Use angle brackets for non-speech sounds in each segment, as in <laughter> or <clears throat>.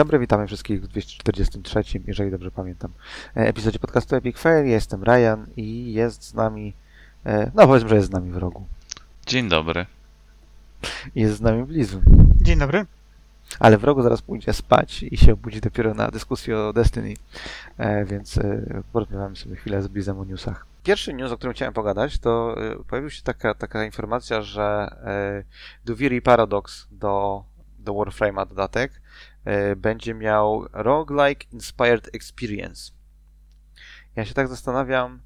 Dzień dobry, witamy wszystkich w 243, jeżeli dobrze pamiętam, e, epizodzie podcastu Epic Fail. Jestem Ryan i jest z nami, e, no powiedzmy, że jest z nami w rogu. Dzień dobry. Jest z nami Blizu. Dzień dobry. Ale w rogu zaraz pójdzie spać i się obudzi dopiero na dyskusję o Destiny, e, więc porozmawiamy sobie chwilę z Blizem o newsach. Pierwszy news, o którym chciałem pogadać, to pojawiła się taka, taka informacja, że Duviri Paradox do, do Warframe'a dodatek będzie miał roguelike inspired experience. Ja się tak zastanawiam,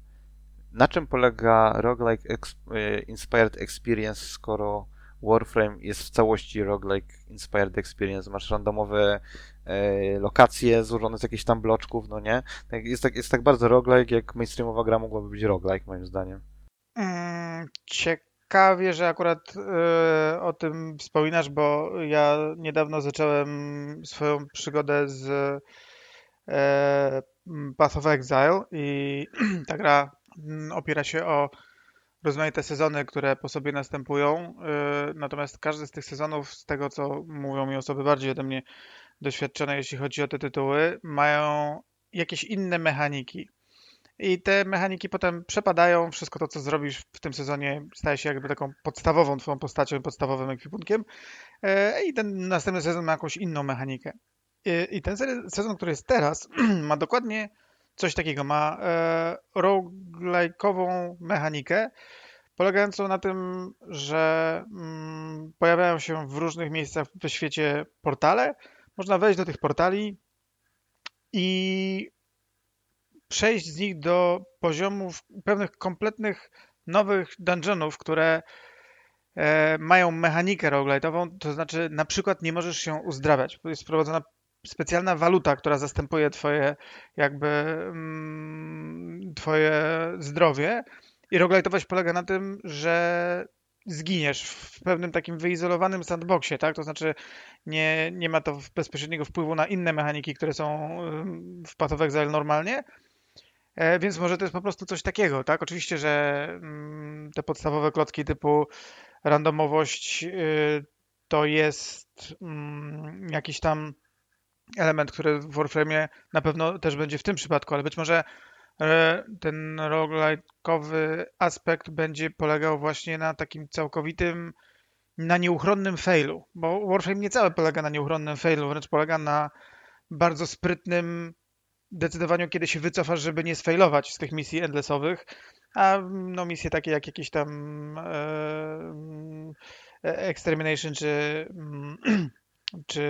na czym polega roguelike e, inspired experience, skoro Warframe jest w całości roguelike inspired experience. Masz randomowe e, lokacje złożone z jakichś tam bloczków, no nie? Tak, jest tak, jest tak bardzo roguelike, jak mainstreamowa gra mogłaby być roguelike, moim zdaniem. Mm, ciekawie, że akurat y, o tym wspominasz, bo ja niedawno zacząłem swoją przygodę z y, Path of Exile i <clears throat> ta gra mm, opiera się o rozmaite sezony, które po sobie następują. Y, natomiast każdy z tych sezonów, z tego co mówią mi osoby bardziej ode mnie doświadczone, jeśli chodzi o te tytuły, mają jakieś inne mechaniki. I te mechaniki potem przepadają, wszystko to, co zrobisz w tym sezonie staje się jakby taką podstawową twoją postacią, podstawowym ekwipunkiem e, i ten następny sezon ma jakąś inną mechanikę. I ten sezon, który jest teraz, <clears throat> ma dokładnie coś takiego. Ma e, roguelike'ową mechanikę, polegającą na tym, że mm, pojawiają się w różnych miejscach we świecie portale. Można wejść do tych portali i przejść z nich do poziomów pewnych kompletnych nowych dungeonów, które e, mają mechanikę roguelite'ową, to znaczy na przykład nie możesz się uzdrawiać. Jest wprowadzona specjalna waluta, która zastępuje twoje jakby mm, twoje zdrowie i roguelite'owość polega na tym, że zginiesz w pewnym takim wyizolowanym sandboxie, tak? To znaczy nie, nie ma to bezpośredniego wpływu na inne mechaniki, które są w Path of Exile normalnie, więc może to jest po prostu coś takiego, tak? Oczywiście, że mm, te podstawowe klocki typu randomowość y, to jest mm, jakiś tam element, który w Warframe na pewno też będzie w tym przypadku, ale być może e, ten roguelike'owy aspekt będzie polegał właśnie na takim całkowitym, na nieuchronnym failu, bo Warframe nie całe polega na nieuchronnym failu, wręcz polega na bardzo sprytnym decydowaniu, kiedy się wycofasz, żeby nie sfailować z tych misji endlessowych, a no misje takie jak jakieś tam e, e Extermination czy, mm, <clears throat> czy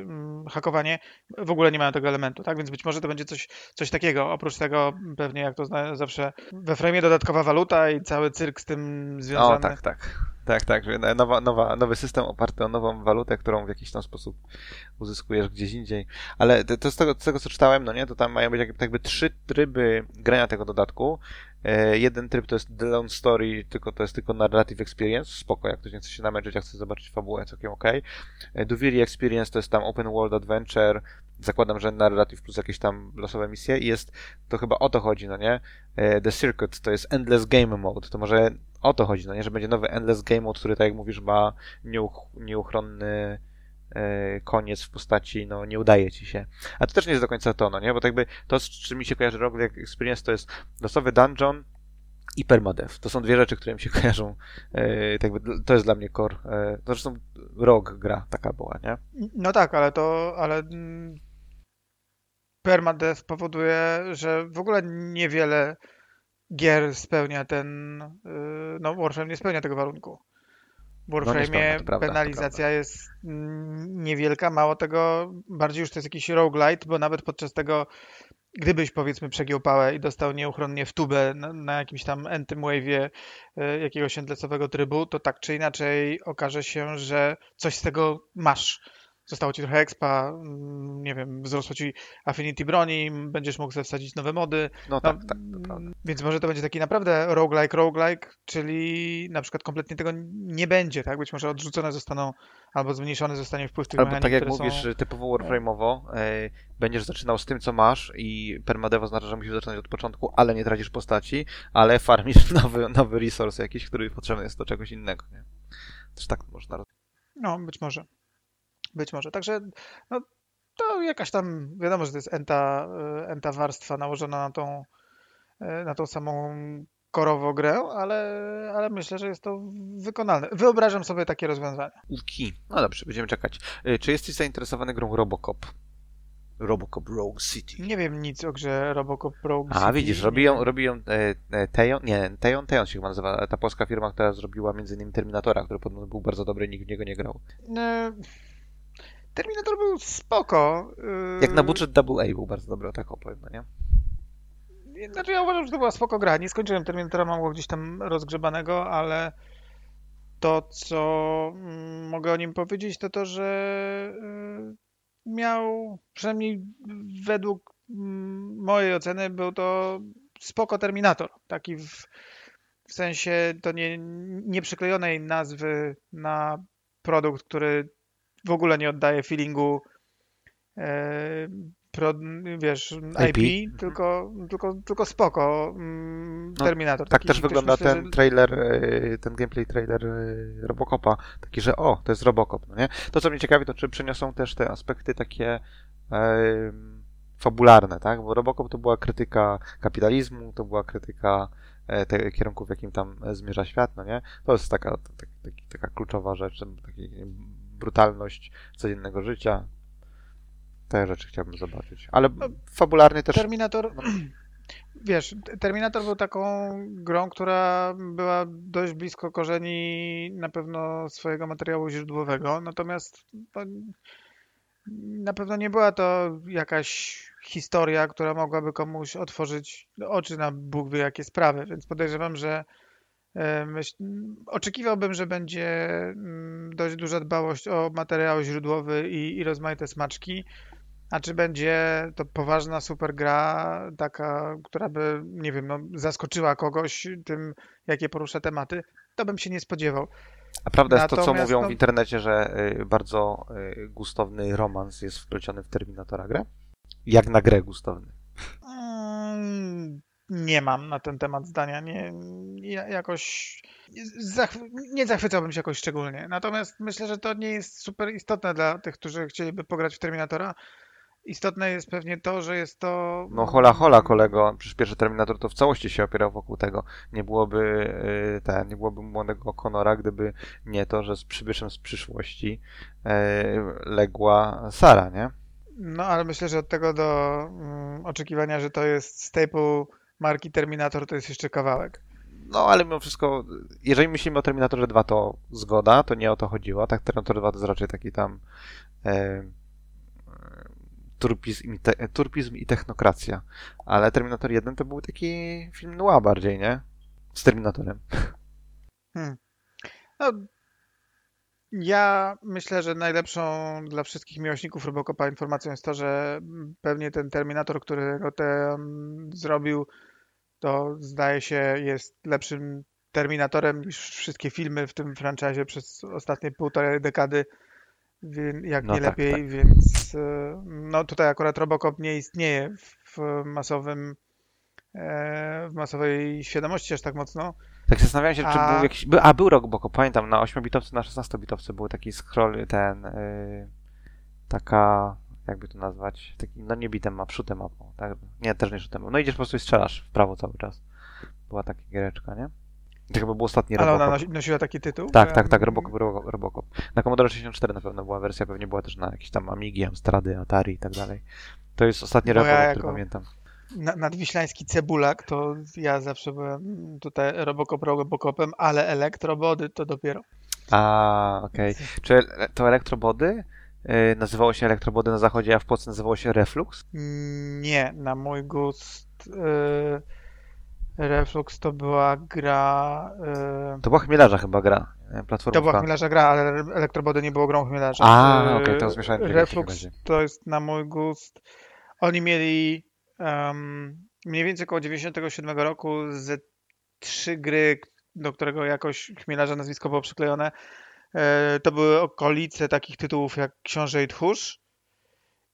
mm, hakowanie w ogóle nie mają tego elementu, tak? Więc być może to będzie coś, coś takiego. Oprócz tego pewnie jak to zawsze we frame dodatkowa waluta i cały cyrk z tym związany. O, tak, tak. Tak, tak, nowa, nowa, nowy system oparty o nową walutę, którą w jakiś tam sposób uzyskujesz gdzieś indziej. Ale to, to z, tego, z tego, co czytałem, no nie, to tam mają być jakby, jakby trzy tryby grania tego dodatku. E, jeden tryb to jest The Lone Story, tylko to jest tylko Narrative Experience, spoko, jak ktoś nie chce się namęczyć, a chce zobaczyć fabułę, całkiem ok. E, Duviri Experience to jest tam Open World Adventure, zakładam, że Narrative plus jakieś tam losowe misje i jest, to chyba o to chodzi, no nie? E, The Circuit to jest Endless Game Mode, to może o to chodzi, no nie? Że będzie nowy Endless Game Mode, który, tak jak mówisz, ma nieuch nieuchronny koniec w postaci, no nie udaje ci się. A to też nie jest do końca to, no nie? Bo tak jakby to, z czym mi się kojarzy Rogue Experience, to jest losowy dungeon i permadev. To są dwie rzeczy, które mi się <laughs> kojarzą. E, tak jakby, to jest dla mnie core. E, zresztą Rogue gra taka była, nie? No tak, ale to, ale mm, permadeath powoduje, że w ogóle niewiele gier spełnia ten, y, no Warframe nie spełnia tego warunku. W Warframe no penalizacja jest niewielka, mało tego, bardziej już to jest jakiś roguelite, bo nawet podczas tego, gdybyś powiedzmy przegiął pałę i dostał nieuchronnie w tubę na, na jakimś tam entym wave'ie y, jakiegoś endlessowego trybu, to tak czy inaczej okaże się, że coś z tego masz zostało ci trochę expa, mm, nie wiem, wzrosło ci affinity broni, będziesz mógł sobie wsadzić nowe mody. No, no tak, tak, to Więc może to będzie taki naprawdę roguelike, roguelike, czyli na przykład kompletnie tego nie będzie, tak? Być może odrzucone zostaną albo zmniejszony zostanie wpływ tych Albo tak jak mówisz, są... typowo warframe'owo e, będziesz zaczynał z tym, co masz i permadev oznacza, że musisz zaczynać od początku, ale nie tracisz postaci, ale farmisz <laughs> nowy, nowy resource jakiś, który potrzebny jest do czegoś innego, nie? Też tak można No, być może. Być może. Także no, to jakaś tam, wiadomo, że to jest enta, enta warstwa nałożona na tą, na tą samą korowo grę, ale, ale myślę, że jest to wykonalne. Wyobrażam sobie takie rozwiązania. Uki. No dobrze, będziemy czekać. E, czy jesteś zainteresowany grą Robocop? Robocop Rogue City. Nie wiem nic o grze Robocop Rogue A, City. widzisz, robi ją, robi ją e, e, Tejon, nie, Tejon, Tejon się chyba nazywa, ta polska firma, która zrobiła między innymi Terminatora, który podobno był bardzo dobry, nikt w niego nie grał. E, Terminator był spoko. e, Jak na budżet Double A był bardzo dobry, tak opowiem, no nie? Znaczy ja uważam, że to była spoko gra. Nie skończyłem Terminatora, mam go gdzieś tam rozgrzebanego, ale to, co mm, mogę o nim powiedzieć, to to, że y, miał, przynajmniej według mm, mojej oceny, był to spoko Terminator. Taki w, w sensie to nie, nie przyklejonej nazwy na produkt, który w ogóle nie oddaje feelingu e, pro, wiesz, IP, IP. tylko, tylko, tylko spoko mm, No, Terminator. Tak Taki też wygląda myślę, ten trailer, e, ten gameplay trailer e, Robocopa, taki, że o, to jest Robocop, no nie? To, co mnie ciekawi, to czy przyniosą też te aspekty takie e, fabularne, tak? Bo Robocop to była krytyka kapitalizmu, to była krytyka e, te, kierunku, w jakim tam zmierza świat, no nie? To jest taka, tak, taki, taka kluczowa rzecz, taki brutalność codziennego życia. Te rzeczy chciałbym zobaczyć. Ale No, fabularnie też Terminator, <clears throat> wiesz, Terminator był taką grą, która była dość blisko korzeni na pewno swojego materiału źródłowego, natomiast no, na pewno nie była to jakaś historia, która mogłaby komuś otworzyć oczy na Bóg wie jakie sprawy, więc podejrzewam, że myśl, oczekiwałbym, że będzie mm, dość duża dbałość o materiał źródłowy i, i rozmaite smaczki. A czy będzie to poważna super gra, taka, która by, nie wiem, no, zaskoczyła kogoś tym, jakie porusza tematy, to bym się nie spodziewał. A prawda jest to, co Natomiast, mówią no- w internecie, że y, bardzo y, gustowny romans jest wpleciony w Terminatora grę? Jak na grę gustowny. Nie mam na ten temat zdania. Nie, ja- jakoś nie zachwycałbym się jakoś szczególnie. Natomiast myślę, że to nie jest super istotne dla tych, którzy chcieliby pograć w Terminatora. Istotne jest pewnie to, że jest to. No hola hola kolego, przecież pierwszy Terminator to w całości się opierał wokół tego. Nie byłoby y, ten, nie byłoby młodego Conora, gdyby nie to, że z przybyszem z przyszłości y, legła Sara, nie? No, ale myślę, że od tego do mm, oczekiwania, że to jest staple marki Terminator, to jest jeszcze kawałek. No, ale mimo wszystko, jeżeli myślimy o Terminatorze 2, to zgoda, to nie o to chodziło. Tak, Terminator 2 to jest raczej taki tam e, e, turpizm, i te, turpizm i technokracja. Ale Terminator 1 to był taki film noir bardziej, nie? Z Terminatorem. No, ja myślę, że najlepszą dla wszystkich miłośników Robocopa informacją jest to, że pewnie ten Terminator, który go ten zrobił, to zdaje się jest lepszym Terminatorem niż wszystkie filmy w tym franchise przez ostatnie półtorej dekady, jak No nie tak, lepiej, tak. więc e, no tutaj akurat Robocop nie istnieje w masowym e, w masowej świadomości aż tak mocno. Tak się zastanawiałem się, czy A- był jakiś... A, był Rockboko, pamiętam, na 8-bitowce, na 16-bitowce był taki scroll, ten... y, taka... jakby to nazwać? Taki, no nie bitem map, shoot'em mapą, tak? Nie, też nie shoot'em. No idziesz po prostu i strzelasz w prawo cały czas. Była taka giereczka, nie? To chyba był ostatni Ale ona Robocop. nosi, nosiła taki tytuł? Tak, tak, tak, Robocop, Robo- Robocop. Na Commodore 64 na pewno była wersja, pewnie była też na jakieś tam Amigi, Amstrady, Atari i tak dalej. To jest ostatni Bo ja Robocop, jako- który pamiętam. na, nadwiślański cebulak, to ja zawsze byłem tutaj Robocop Robocopem, ale elektrobody to dopiero. A, okej. Czy e- to elektrobody? Y, nazywało się elektrobody na zachodzie, a w Polsce nazywało się Reflux? Nie, na mój gust y, Reflux to była gra... y, To była chmielarza chyba gra, e, platformówka. to była chmielarza gra, ale elektrobody nie było grą chmielarza. A, Y, okej, to zmieszałem Reflux to jest na mój gust... Oni mieli em, mniej więcej około 97 roku ze trzy gry, do którego jakoś chmielarza nazwisko było przyklejone. E, To były okolice takich tytułów jak Książę i Tchórz.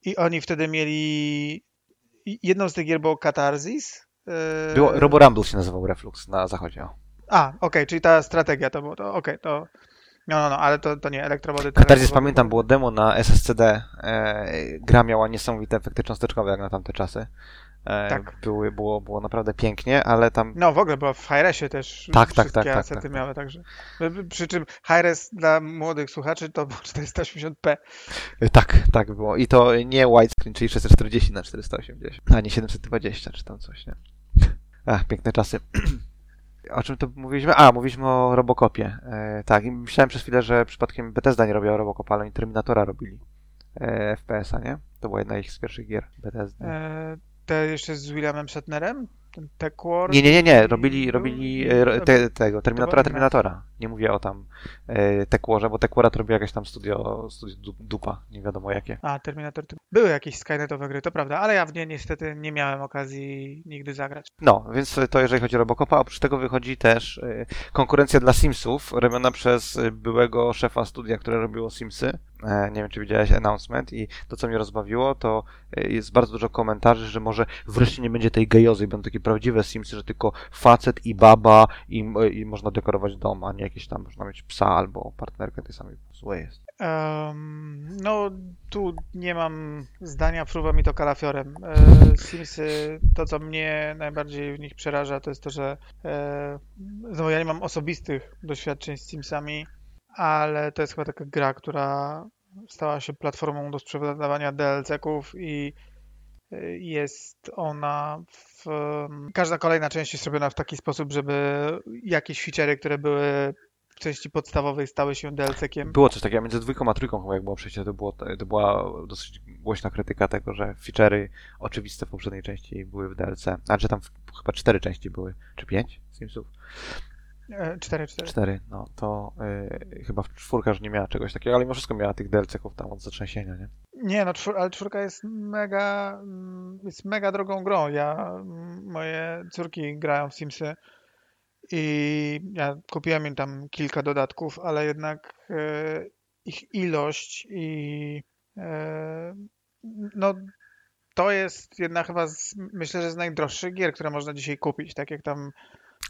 I oni wtedy mieli... Jedną z tych gier było Katarzys. e, Było, Robo Rumble się nazywał Reflux na zachodzie. A, okej, czyli ta strategia to było. Okej, to No, no, no, ale to, to nie, elektrowody. Katarzys pamiętam, było demo na SSCD. E, gra miała niesamowite efekty cząsteczkowe jak na tamte czasy. E, Tak. były, było, było naprawdę pięknie, ale tam No w ogóle, bo w Hi-Resie też Tak, tak, wszystkie tak, tak, tak, miały, także. Przy czym Hi-Res dla młodych słuchaczy to było 480p. E, Tak, tak było. I to nie widescreen, czyli 640 na 480, a nie 720 czy tam coś, nie? Ach, piękne czasy. O czym to mówiliśmy? A, mówiliśmy o Robocopie. E, tak, i myślałem przez chwilę, że przypadkiem Bethesda nie robiła Robocopa, ale oni Terminatora robili. E, FPS-a, nie? To była jedna ich z pierwszych gier Bethesdy. E, te jeszcze z Williamem Shatnerem? Ten War? Nie, nie, nie, nie. Robili, robili e, ro- te, tego, Terminatora. Terminatora. Nie mówię o tam e, Tequorze, bo Tequora to robi jakieś tam studio, studio du- dupa, nie wiadomo jakie. A, Terminator. to- Były jakieś Skynetowe gry, to prawda, ale ja w nie niestety nie miałem okazji nigdy zagrać. No, więc to jeżeli chodzi o Robocopa, oprócz tego wychodzi też y, konkurencja dla Simsów, robiona przez byłego szefa studia, które robiło Simsy. E, nie wiem, czy widziałeś announcement i to, co mnie rozbawiło, to y, jest bardzo dużo komentarzy, że może wreszcie nie będzie tej gejozy będą takie prawdziwe Simsy, że tylko facet i baba i, i można dekorować dom, a nie jakieś tam, można mieć psa albo partnerkę tej samej. Złe jest. Em, no, tu nie mam zdania, fruwa mi to kalafiorem. E, Simsy, to co mnie najbardziej w nich przeraża, to jest to, że e, znowu ja nie mam osobistych doświadczeń z Simsami, ale to jest chyba taka gra, która stała się platformą do sprzedawania DLC-ków i e, jest ona w... Każda kolejna część jest robiona w taki sposób, żeby jakieś feature'y, które były w części podstawowej stały się DLC-kiem. Było coś takiego między dwójką a trójką chyba jak było przejście, to, było, to była dosyć głośna krytyka tego, że feature'y oczywiste w poprzedniej części były w DLC. A że tam w- chyba cztery części były, czy pięć Simsów? E, Cztery, cztery. Cztery, no to y, chyba w czwórka już nie miała czegoś takiego, ale mimo wszystko miała tych DLC-ków tam od zatrzęsienia, nie? Nie, no, czwór, ale czwórka jest mega, mm, jest mega drogą grą. Ja, mm, moje córki grają w Simsy i ja kupiłem im tam kilka dodatków, ale jednak e, ich ilość i e, no to jest jedna chyba z, myślę, że z najdroższych gier, które można dzisiaj kupić, tak jak tam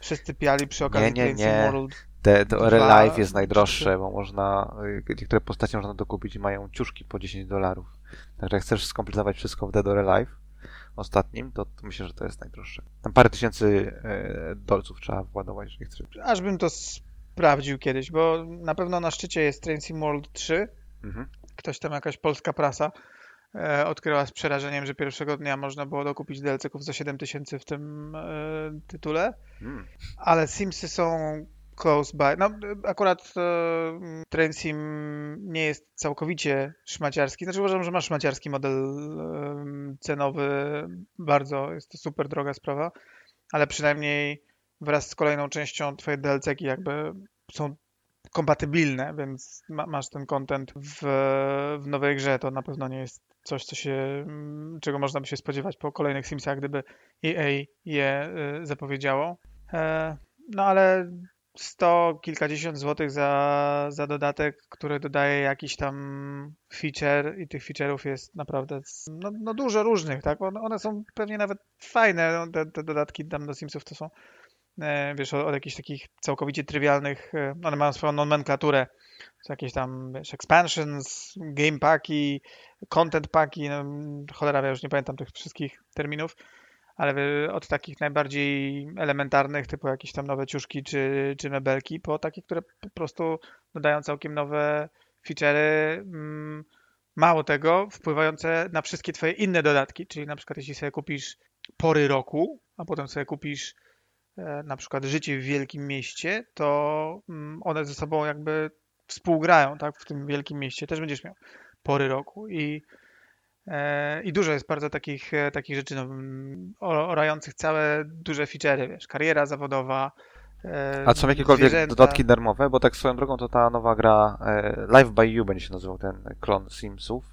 wszyscy piali przy okazji nie, Trains nie. World. Te, Dwa, Real Life jest najdroższe, bo można, y, niektóre postacie można dokupić i mają ciuszki po 10 dolarów. Także jak chcesz skompletować wszystko w Dead or Alive ostatnim, to, to myślę, że to jest najdroższe. Tam parę tysięcy e, dolców trzeba władować, jeżeli chcesz. Aż bym to sprawdził kiedyś, bo na pewno na szczycie jest Train Sim World 3, Mhm. ktoś tam, jakaś polska prasa odkryła z przerażeniem, że pierwszego dnia można było dokupić DLC-ków za 7000 w tym e, tytule, Mm. ale Simsy są close by. No akurat e, Train Sim nie jest całkowicie szmaciarski, znaczy uważam, że ma szmaciarski model e, cenowy, bardzo jest to super droga sprawa, ale przynajmniej wraz z kolejną częścią twoje DLC-ki jakby są kompatybilne, więc ma, masz ten content w, w nowej grze, to na pewno nie jest coś, co się, mm, czego można by się spodziewać po kolejnych Simsach, gdyby EA je y, zapowiedziało. E, no ale 100 kilkadziesiąt złotych za, za dodatek, który dodaje jakiś tam feature i tych feature'ów jest naprawdę no, no dużo różnych, tak? One, są pewnie nawet fajne, no, te, te dodatki tam do Simsów to są e, wiesz, od, od jakichś takich całkowicie trywialnych, e, one mają swoją nomenklaturę, jakieś tam, wiesz, expansions, game packi, content packi, no, cholera, ja już nie pamiętam tych wszystkich terminów, ale od takich najbardziej elementarnych, typu jakieś tam nowe ciuszki czy, czy mebelki, po takie, które po prostu dodają całkiem nowe feature'y, mm, mało tego, wpływające na wszystkie twoje inne dodatki, czyli na przykład jeśli sobie kupisz pory roku, a potem sobie kupisz e, na przykład życie w wielkim mieście, to mm, one ze sobą jakby współgrają, tak? W tym wielkim mieście też będziesz miał pory roku i, e, i dużo jest bardzo takich, e, takich rzeczy no, mm, orających całe duże feature'y, wiesz, kariera zawodowa, A są jakiekolwiek zwierzęta. dodatki darmowe? Bo tak swoją drogą to ta nowa gra e, Live by You będzie się nazywał ten klon Simsów.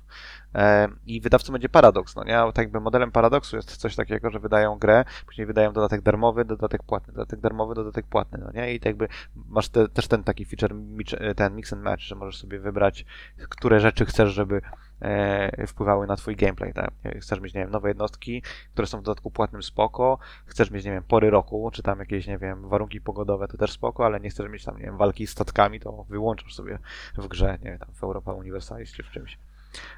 I wydawcą będzie Paradox, no nie? Tak jakby modelem Paradoxu jest coś takiego, że wydają grę, później wydają dodatek darmowy, dodatek płatny, dodatek darmowy, dodatek płatny, no nie? I tak jakby masz te, też ten taki feature, ten mix and match, że możesz sobie wybrać, które rzeczy chcesz, żeby e, wpływały na twój gameplay, tak? Chcesz mieć, nie wiem, nowe jednostki, które są w dodatku płatnym spoko, chcesz mieć, nie wiem, pory roku, czy tam jakieś, nie wiem, warunki pogodowe, to też spoko, ale nie chcesz mieć tam, nie wiem, walki z statkami, to wyłączasz sobie w grze, nie wiem, tam w Europa Universalis czy w czymś.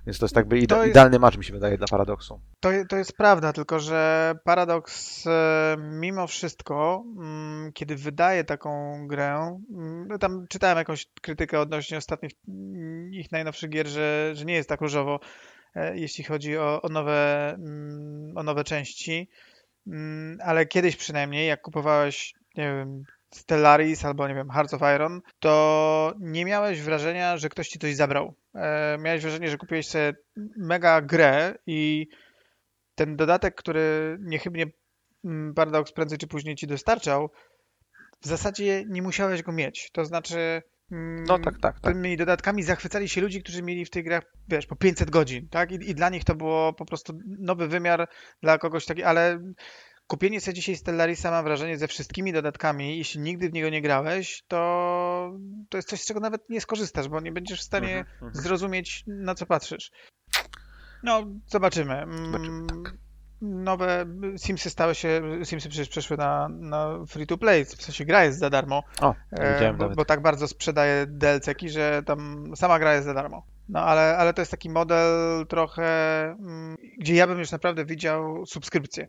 Więc to jest jakby ide- jest- idealny match, mi się wydaje, dla Paradoksu. To, to jest prawda, tylko że Paradox e, mimo wszystko, mm, kiedy wydaje taką grę, mm, no tam czytałem jakąś krytykę odnośnie ostatnich mm, ich najnowszych gier, że, że nie jest tak różowo, e, jeśli chodzi o, o, nowe, o nowe części, ale kiedyś przynajmniej, jak kupowałeś, nie wiem, Stellaris albo, nie wiem, Hearts of Iron, to nie miałeś wrażenia, że ktoś ci coś zabrał. E, Miałeś wrażenie, że kupiłeś sobie mega grę i ten dodatek, który niechybnie mm, Paradox prędzej czy później ci dostarczał, w zasadzie nie musiałeś go mieć. To znaczy, mm, No tak, tak, tak. tymi dodatkami zachwycali się ludzie, którzy mieli w tych grach, wiesz, po 500 godzin, tak? I, I dla nich to było po prostu nowy wymiar dla kogoś taki, ale kupienie sobie dzisiaj Stellarisa mam wrażenie ze wszystkimi dodatkami, jeśli nigdy w niego nie grałeś, to to jest coś, z czego nawet nie skorzystasz, bo nie będziesz w stanie Mhm, mhm. zrozumieć, na co patrzysz. No, zobaczymy. Mm, Zobaczymy, tak. Nowe Simsy stały się, Simsy przecież przeszły na, na free to play, w sensie gra jest za darmo, O, e, bo, bo tak bardzo sprzedaje DLC-ki, że tam sama gra jest za darmo. No ale, ale to jest taki model trochę, mm, gdzie ja bym już naprawdę widział subskrypcję.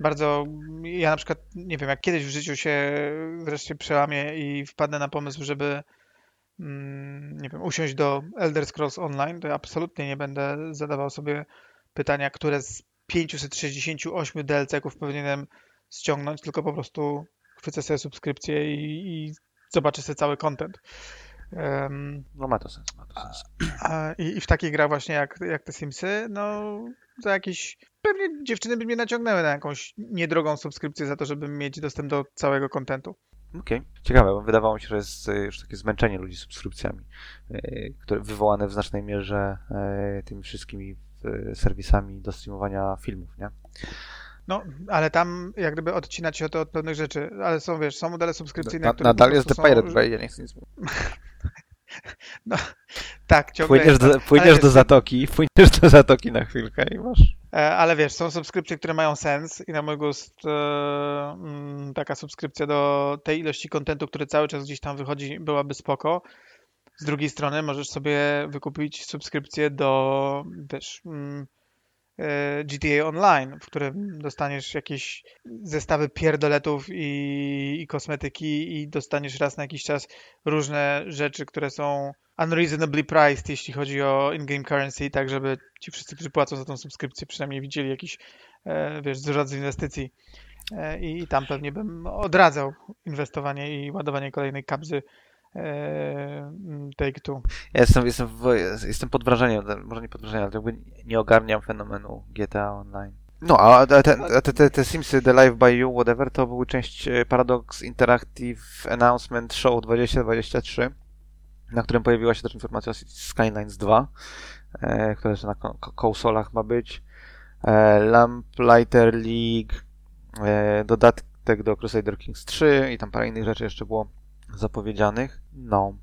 Bardzo, ja na przykład, nie wiem, jak kiedyś w życiu się wreszcie przełamię i wpadnę na pomysł, żeby mm, nie wiem, usiąść do Elder Scrolls Online, to ja absolutnie nie będę zadawał sobie pytania, które z 568 DLC-ków powinienem ściągnąć, tylko po prostu chwycę sobie subskrypcję i, i zobaczę sobie cały content. Em, No ma to sens, ma to sens. a, i, I w takiej grach właśnie jak, jak te Simsy, no za jakieś... Pewnie dziewczyny by mnie naciągnęły na jakąś niedrogą subskrypcję za to, żeby mieć dostęp do całego kontentu. Okej, ciekawe, bo wydawało mi się, że jest e, już takie zmęczenie ludzi subskrypcjami, e, które wywołane w znacznej mierze e, tymi wszystkimi serwisami do streamowania filmów, nie? No, ale tam jak gdyby odcinać się to od pewnych rzeczy, ale są, wiesz, są modele subskrypcyjne, Na, które nadal jest The prostu są- Pirate Bay, ja nie chcę nic mówić. <laughs> <laughs> Tak, ciągle Płyniesz, do, płyniesz do zatoki, <laughs> płyniesz do zatoki na chwilkę i masz... E, Ale wiesz, są subskrypcje, które mają sens i na mój gust e, mm, taka subskrypcja do tej ilości kontentu, który cały czas gdzieś tam wychodzi, byłaby spoko. Z drugiej strony możesz sobie wykupić subskrypcję do wiesz, mm, GTA Online, w którym dostaniesz jakieś zestawy pierdoletów i, i kosmetyki i dostaniesz raz na jakiś czas różne rzeczy, które są unreasonably priced, jeśli chodzi o in-game currency, tak żeby ci wszyscy, którzy płacą za tą subskrypcję, przynajmniej widzieli jakiś, e, wiesz, zwrot z inwestycji. E, I, I tam pewnie bym odradzał inwestowanie i ładowanie kolejnej kabzy e, Take-Two. Ja jestem, jestem, w, jestem pod wrażeniem, może nie pod wrażeniem, ale jakby nie ogarniam fenomenu GTA Online. No, a te, te, te, Simsy, The Live by You, whatever, to były część e, Paradox Interactive Announcement Show 2023, na którym pojawiła się też informacja o Skylines 2, e, która jeszcze na ko- ko- konsolach ma być. E, Lamplighter League, e, dodatek do Crusader Kings 3 i tam parę innych rzeczy jeszcze było zapowiedzianych. No,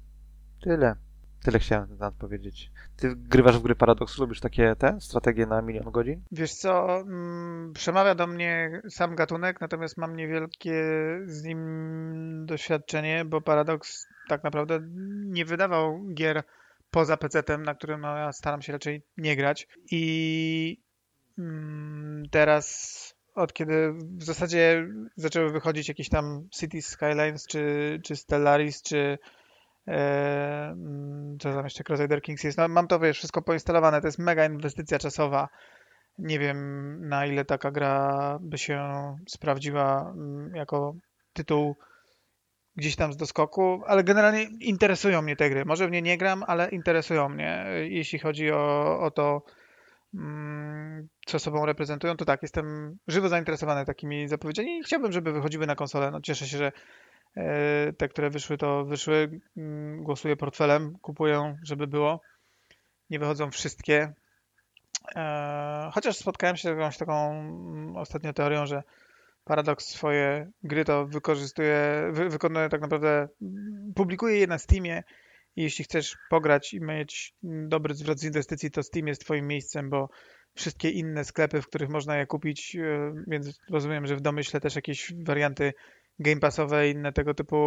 tyle. Tyle chciałem na powiedzieć. Ty grywasz w gry Paradox, lubisz takie te strategie na milion godzin? Wiesz co, mm, przemawia do mnie sam gatunek, natomiast mam niewielkie z nim doświadczenie, bo Paradox tak naprawdę nie wydawał gier poza PC-tem, na którym ja staram się raczej nie grać. I mm, teraz, od kiedy w zasadzie zaczęły wychodzić jakieś tam Cities Skylines, czy, czy Stellaris, czy e, mm, co tam jeszcze Crusader Kings jest, no mam to wiesz, wszystko poinstalowane, to jest mega inwestycja czasowa. Nie wiem, na ile taka gra by się sprawdziła mm, jako tytuł gdzieś tam z doskoku, ale generalnie interesują mnie te gry. Może w nie nie gram, ale interesują mnie. Jeśli chodzi o, o to, co sobą reprezentują, to tak, jestem żywo zainteresowany takimi zapowiedziami i chciałbym, żeby wychodziły na konsolę. No, cieszę się, że e, te, które wyszły, to wyszły. Mm, Głosuję portfelem, kupuję, żeby było. Nie wychodzą wszystkie. E, Chociaż spotkałem się z jakąś taką mm, ostatnio teorią, że Paradox swoje gry to wykorzystuje, wy, wykonuje tak naprawdę, mm, publikuje je na Steamie i jeśli chcesz pograć i mieć dobry zwrot z inwestycji, to Steam jest twoim miejscem, bo wszystkie inne sklepy, w których można je kupić, e, więc rozumiem, że w domyśle też jakieś warianty Game Passowe i inne tego typu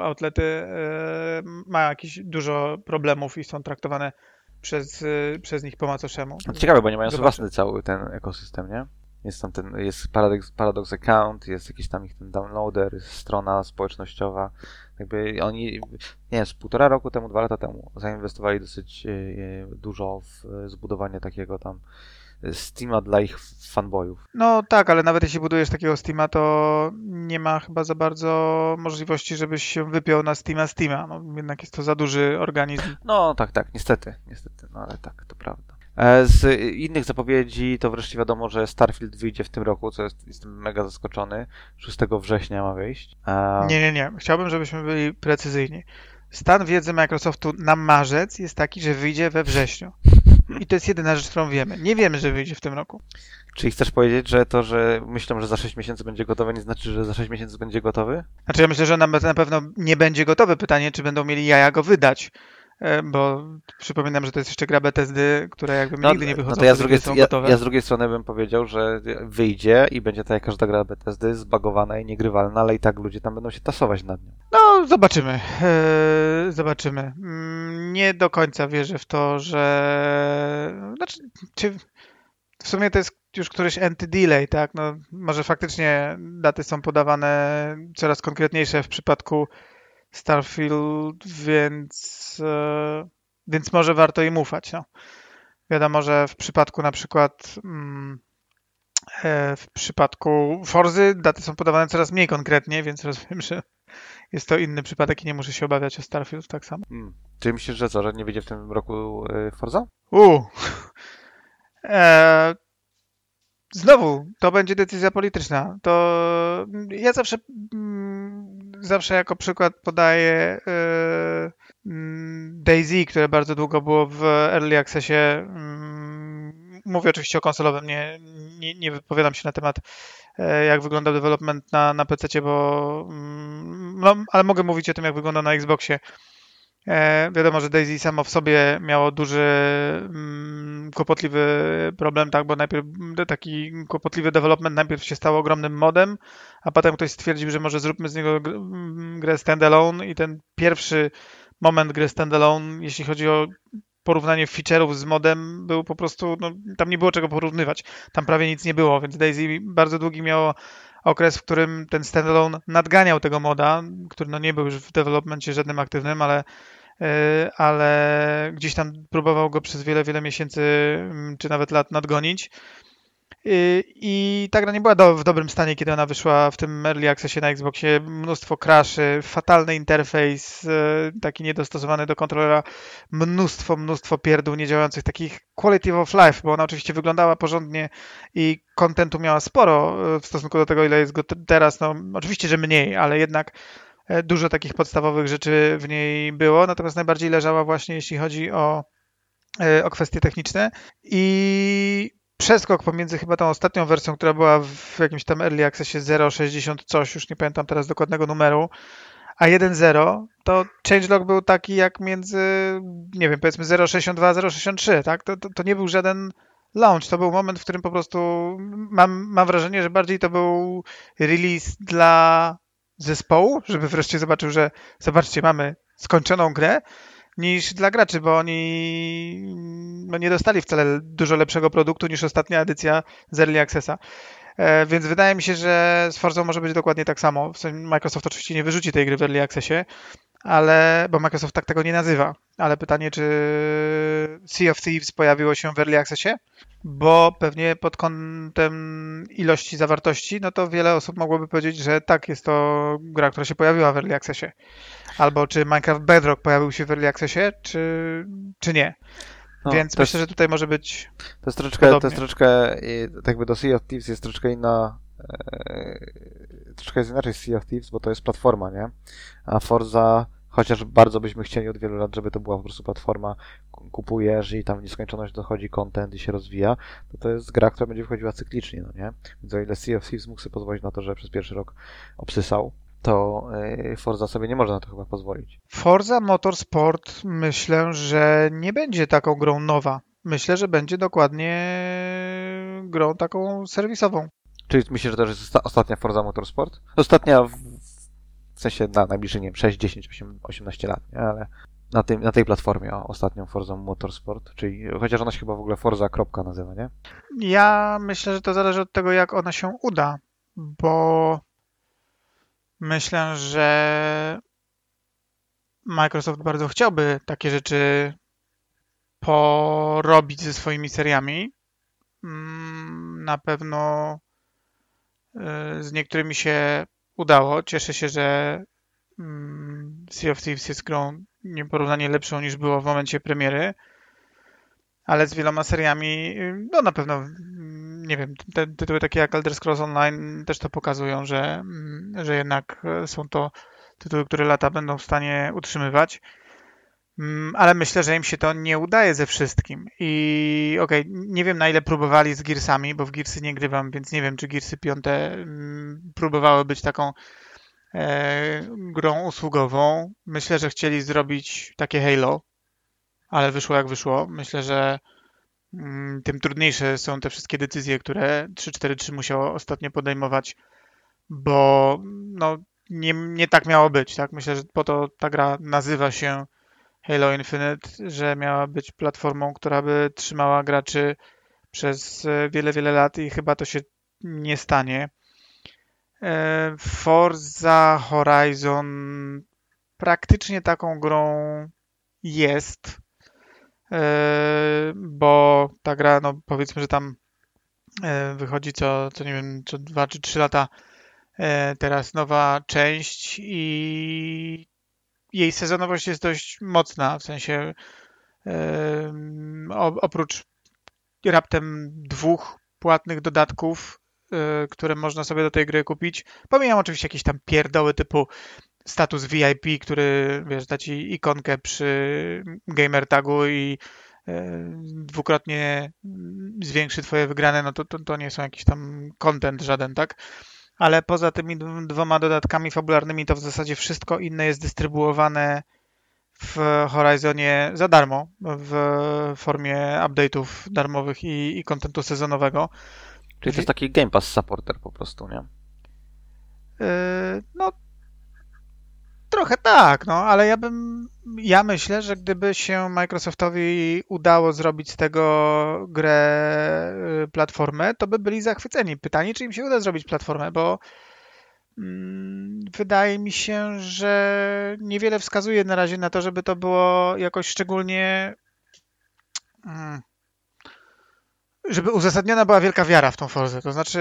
outlety e, ma jakieś dużo problemów i są traktowane przez, e, przez nich po macoszemu. Ciekawe, bo nie mają własny cały ten ekosystem, nie? Jest tam ten, jest Paradox, Paradox Account, jest jakiś tam ich ten downloader, jest strona społecznościowa. Jakby oni, nie wiem, z półtora roku temu, dwa lata temu zainwestowali dosyć dużo w zbudowanie takiego tam Steama dla ich fanboyów. No tak, ale nawet jeśli budujesz takiego Steama, to nie ma chyba za bardzo możliwości, żebyś się wypiął na Steama Steama. No, jednak jest to za duży organizm. No tak, tak, niestety, niestety, no ale tak, to prawda. E, z innych zapowiedzi to wreszcie wiadomo, że Starfield wyjdzie w tym roku, co jest, jestem mega zaskoczony. 6 września ma wyjść. A... Nie, nie, nie. Chciałbym, żebyśmy byli precyzyjni. Stan wiedzy Microsoftu na marzec jest taki, że wyjdzie we wrześniu. I to jest jedyna rzecz, którą wiemy. Nie wiemy, że wyjdzie w tym roku. Czyli chcesz powiedzieć, że to, że myślę, że za 6 miesięcy będzie gotowe, nie znaczy, że za 6 miesięcy będzie gotowy? Znaczy ja myślę, że na, na pewno nie będzie gotowe. Pytanie, czy będą mieli jaja go wydać. E, bo przypominam, że to jest jeszcze gra Bethesdy, która jakby no, nigdy nie wychodzą, no to ja z, drugiej, ja, ja z drugiej strony bym powiedział, że wyjdzie i będzie tak jak każda gra Bethesdy zbagowana i niegrywalna, ale i tak ludzie tam będą się tasować nad nią. No, zobaczymy. Eee, zobaczymy. Mm, nie do końca wierzę w to, że... Znaczy, czy... W sumie to jest już któryś anti-delay, tak? No, może faktycznie daty są podawane coraz konkretniejsze w przypadku Starfield, więc, e, więc może warto im ufać. No. Wiadomo, że w przypadku na przykład mm, e, w przypadku Forzy daty są podawane coraz mniej konkretnie, więc rozumiem, że jest to inny przypadek i nie muszę się obawiać o Starfield tak samo. Hmm. Czy myślisz, że co, że nie wyjdzie w tym roku e, Forza? U. E, znowu, to będzie decyzja polityczna. To ja zawsze mm, zawsze jako przykład podaję yy, Daisy, które bardzo długo było w Early Accessie. Yy, mówię oczywiście o konsolowym, nie, nie, nie wypowiadam się na temat yy, jak wygląda development na, na PC, bo mm, no, ale mogę mówić o tym, jak wygląda na Xboxie. E, wiadomo, że Daisy samo w sobie miało duży mm, kłopotliwy problem, tak, bo najpierw taki kłopotliwy development. Najpierw się stał ogromnym modem, a potem ktoś stwierdził, że może zróbmy z niego mm, grę standalone. I ten pierwszy moment gry standalone, jeśli chodzi o porównanie feature'ów z modem, był po prostu, no, tam nie było czego porównywać. Tam prawie nic nie było, więc Daisy bardzo długi miało okres, w którym ten standalone nadganiał tego moda, który no nie był już w developmencie żadnym aktywnym, ale e, ale gdzieś tam próbował go przez wiele, wiele miesięcy mm, czy nawet lat nadgonić. I ta gra nie była do, w dobrym stanie, kiedy ona wyszła w tym early accessie na Xboxie. Mnóstwo crashy, fatalny interfejs, e, taki niedostosowany do kontrolera, mnóstwo, mnóstwo pierdół niedziałających, takich quality of life, bo ona oczywiście wyglądała porządnie i kontentu miała sporo e, w stosunku do tego, ile jest go teraz. No, oczywiście, że mniej, ale jednak e, dużo takich podstawowych rzeczy w niej było, natomiast najbardziej leżała właśnie, jeśli chodzi o, o kwestie techniczne i przeskok pomiędzy chyba tą ostatnią wersją, która była w jakimś tam early accessie 0.60 coś, już nie pamiętam teraz dokładnego numeru, a 1.0, to changelog był taki jak między, nie wiem, powiedzmy 0.62 a 0.63, tak? To, to, to, nie był żaden launch, to był moment, w którym po prostu mam, mam wrażenie, że bardziej to był release dla zespołu, żeby wreszcie zobaczył, że zobaczcie, mamy skończoną grę, niż dla graczy, bo oni no, nie dostali wcale dużo lepszego produktu niż ostatnia edycja z Early Accessa. E, więc wydaje mi się, że z Forza może być dokładnie tak samo. Microsoft oczywiście nie wyrzuci tej gry w Early Accessie, ale, bo Microsoft tak tego nie nazywa. Ale pytanie, czy Sea of Thieves pojawiło się w Early Accessie? Bo pewnie pod kątem ilości zawartości, no to wiele osób mogłoby powiedzieć, że tak, jest to gra, która się pojawiła w Early Accessie. Albo czy Minecraft Bedrock pojawił się w Early Accessie, czy, czy nie. No, Więc myślę, jest, że tutaj może być. To jest troszeczkę, podobnie. to jest troszeczkę, tak jakby do Sea of Thieves jest troszeczkę inna. E, troszeczkę jest inaczej Sea of Thieves, bo to jest platforma, nie? A Forza, chociaż bardzo byśmy chcieli od wielu lat, żeby to była po prostu platforma, kupujesz i tam w nieskończoność dochodzi content i się rozwija, to to jest gra, która będzie wchodziła cyklicznie, no nie? Więc o ile Sea of Thieves mógł sobie pozwolić na to, że przez pierwszy rok obsysał, to y, Forza sobie nie może na to chyba pozwolić. Forza Motorsport myślę, że nie będzie taką grą nowa. Myślę, że będzie dokładnie grą taką serwisową. Czyli myślisz, że to jest ostatnia Forza Motorsport? Ostatnia w, sensie na najbliższe, nie wiem, 6, 10, 18 lat, nie? ale na, tym, na tej platformie o, ostatnią Forza Motorsport, czyli chociaż ona się chyba w ogóle Forza kropka nazywa, nie? Ja myślę, że to zależy od tego, jak ona się uda, bo myślę, że Microsoft bardzo chciałby takie rzeczy porobić ze swoimi seriami. Mm, na pewno y, z niektórymi się udało. Cieszę się, że mm, Sea of Thieves jest grą nieporównanie lepszą niż było w momencie premiery, ale z wieloma seriami, no na pewno, mm, nie wiem, te tytuły takie jak Elder Scrolls Online też to pokazują, że, że jednak y, są to tytuły, które lata będą w stanie utrzymywać. Mm, ale myślę, że im się to nie udaje ze wszystkim. I okej, okay, nie wiem na ile próbowali z Gearsami, bo w Gearsy nie grywam, więc nie wiem, czy Gearsy 5 mm, próbowały być taką e, grą usługową. Myślę, że chcieli zrobić takie Halo, ale wyszło jak wyszło. Myślę, że mm, tym trudniejsze są te wszystkie decyzje, które 343 musiało ostatnio podejmować, bo no, nie, nie tak miało być. Tak? Myślę, że po to ta gra nazywa się Halo Infinite, że miała być platformą, która by trzymała graczy przez e, wiele, wiele lat i chyba to się nie stanie. E, Forza Horizon praktycznie taką grą jest, e, bo ta gra, no powiedzmy, że tam wychodzi co, co nie wiem, co dwa czy trzy lata teraz nowa część i jej sezonowość jest dość mocna, w sensie oprócz raptem dwóch płatnych dodatków, e, które można sobie do tej gry kupić. Pomijam oczywiście jakieś tam pierdoły typu status VIP, który wiesz, da ci ikonkę przy gamer tagu i e, dwukrotnie zwiększy twoje wygrane, no to, to, to nie są jakiś tam content żaden, tak? Ale poza tymi dwoma dodatkami fabularnymi to w zasadzie wszystko inne jest dystrybuowane w Horizonie za darmo w formie update'ów darmowych i, i kontentu sezonowego. Czyli to jest taki Game Pass supporter po prostu, nie? Yy, no trochę tak, no, ale ja bym, ja myślę, że gdyby się Microsoftowi udało zrobić z tego grę y, platformę, to by byli zachwyceni. Pytanie, czy im się uda zrobić platformę, bo mm, wydaje mi się, że niewiele wskazuje na razie na to, żeby to było jakoś szczególnie mm, żeby uzasadniona była wielka wiara w tą Forzę. To znaczy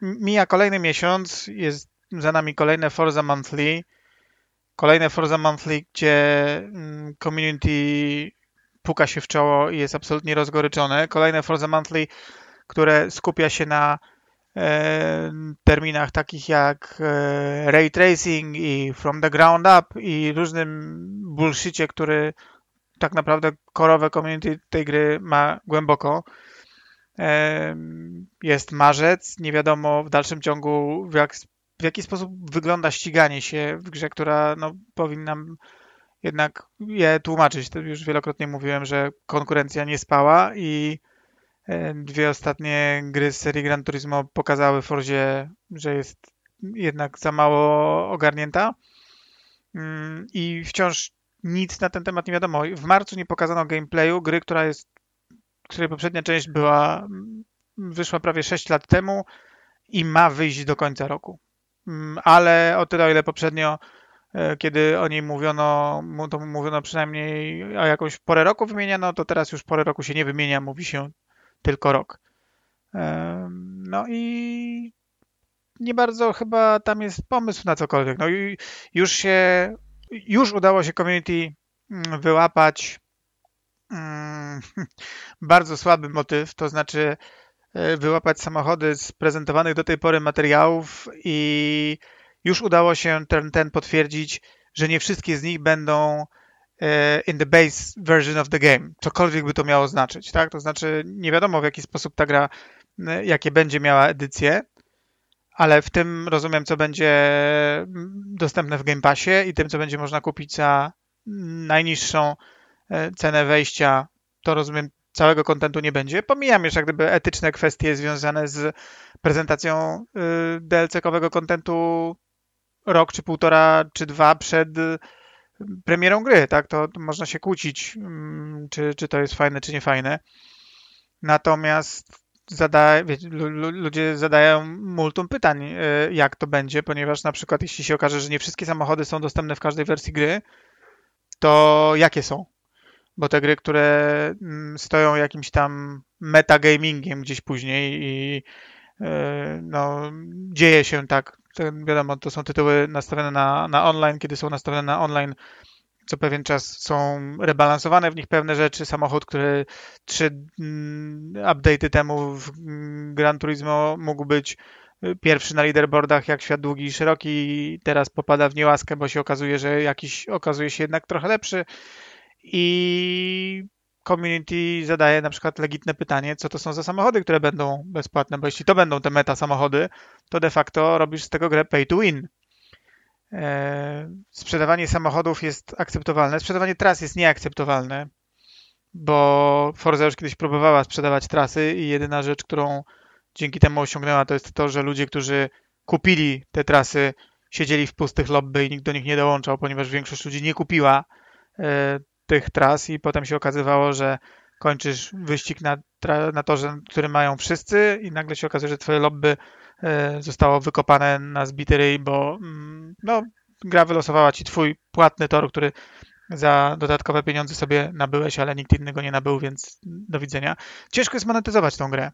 mija kolejny miesiąc, jest za nami kolejne Forza Monthly, Kolejne Forza Monthly, gdzie mm, community puka się w czoło i jest absolutnie rozgoryczone. Kolejne Forza Monthly, które skupia się na e, terminach takich jak e, ray tracing i from the ground up i różnym bullshicie, który tak naprawdę korowe community tej gry ma głęboko. E, jest marzec, nie wiadomo w dalszym ciągu w jak w jaki sposób wygląda ściganie się w grze, która no, powinna jednak je tłumaczyć. To już wielokrotnie mówiłem, że konkurencja nie spała i e, dwie ostatnie gry z serii Gran Turismo pokazały Forzie, że jest jednak za mało ogarnięta mm, i wciąż nic na ten temat nie wiadomo. W marcu nie pokazano gameplayu gry, która jest, której poprzednia część była, wyszła prawie 6 lat temu i ma wyjść do końca roku. Mm, ale o tyle, o ile poprzednio, e, kiedy o niej mówiono, to mówiono przynajmniej o jakąś porę roku wymieniano, to teraz już porę roku się nie wymienia, mówi się tylko rok. No i nie bardzo chyba tam jest pomysł na cokolwiek. No i już się, już udało się community mm, wyłapać mm, <laughs> bardzo słaby motyw, to znaczy wyłapać samochody z prezentowanych do tej pory materiałów i już udało się ten, ten potwierdzić, że nie wszystkie z nich będą e, in the base version of the game, cokolwiek by to miało znaczyć, tak? To znaczy nie wiadomo w jaki sposób ta gra, e, jakie będzie miała edycje, ale w tym rozumiem, co będzie dostępne w Game Passie i tym, co będzie można kupić za najniższą e, cenę wejścia, to rozumiem, całego kontentu nie będzie. Pomijam już jak gdyby etyczne kwestie związane z prezentacją y, DLC-kowego kontentu rok, czy półtora, czy dwa przed y, premierą gry, tak? To, można się kłócić, mm, czy, czy to jest fajne, czy nie fajne. Natomiast zada, wiecie, ludzie zadają multum pytań, y, jak to będzie, ponieważ na przykład jeśli się okaże, że nie wszystkie samochody są dostępne w każdej wersji gry, to jakie są? Bo te gry, które mm, stoją jakimś tam metagamingiem gdzieś później i y, no, dzieje się tak, wiadomo, to są tytuły nastawione na, na online, kiedy są nastawione na online, co pewien czas są rebalansowane w nich pewne rzeczy. Samochód, który trzy mm, update'y temu w Gran Turismo mógł być pierwszy na leaderboardach jak świat długi i szeroki, teraz popada w niełaskę, bo się okazuje, że jakiś okazuje się jednak trochę lepszy i community zadaje na przykład legitne pytanie, co to są za samochody, które będą bezpłatne, bo jeśli to będą te meta samochody, to de facto robisz z tego grę pay to win. Eee, sprzedawanie samochodów jest akceptowalne, sprzedawanie tras jest nieakceptowalne, bo Forza już kiedyś próbowała sprzedawać trasy i jedyna rzecz, którą dzięki temu osiągnęła, to jest to, że ludzie, którzy kupili te trasy, siedzieli w pustych lobby i nikt do nich nie dołączał, ponieważ większość ludzi nie kupiła e, tych tras i potem się okazywało, że kończysz wyścig na, na torze, który mają wszyscy i nagle się okazuje, że twoje lobby e, zostało wykopane na zbity ryj, bo mm, no, gra wylosowała ci twój płatny tor, który za dodatkowe pieniądze sobie nabyłeś, ale nikt innego nie nabył, więc do widzenia. Ciężko jest monetyzować tą grę.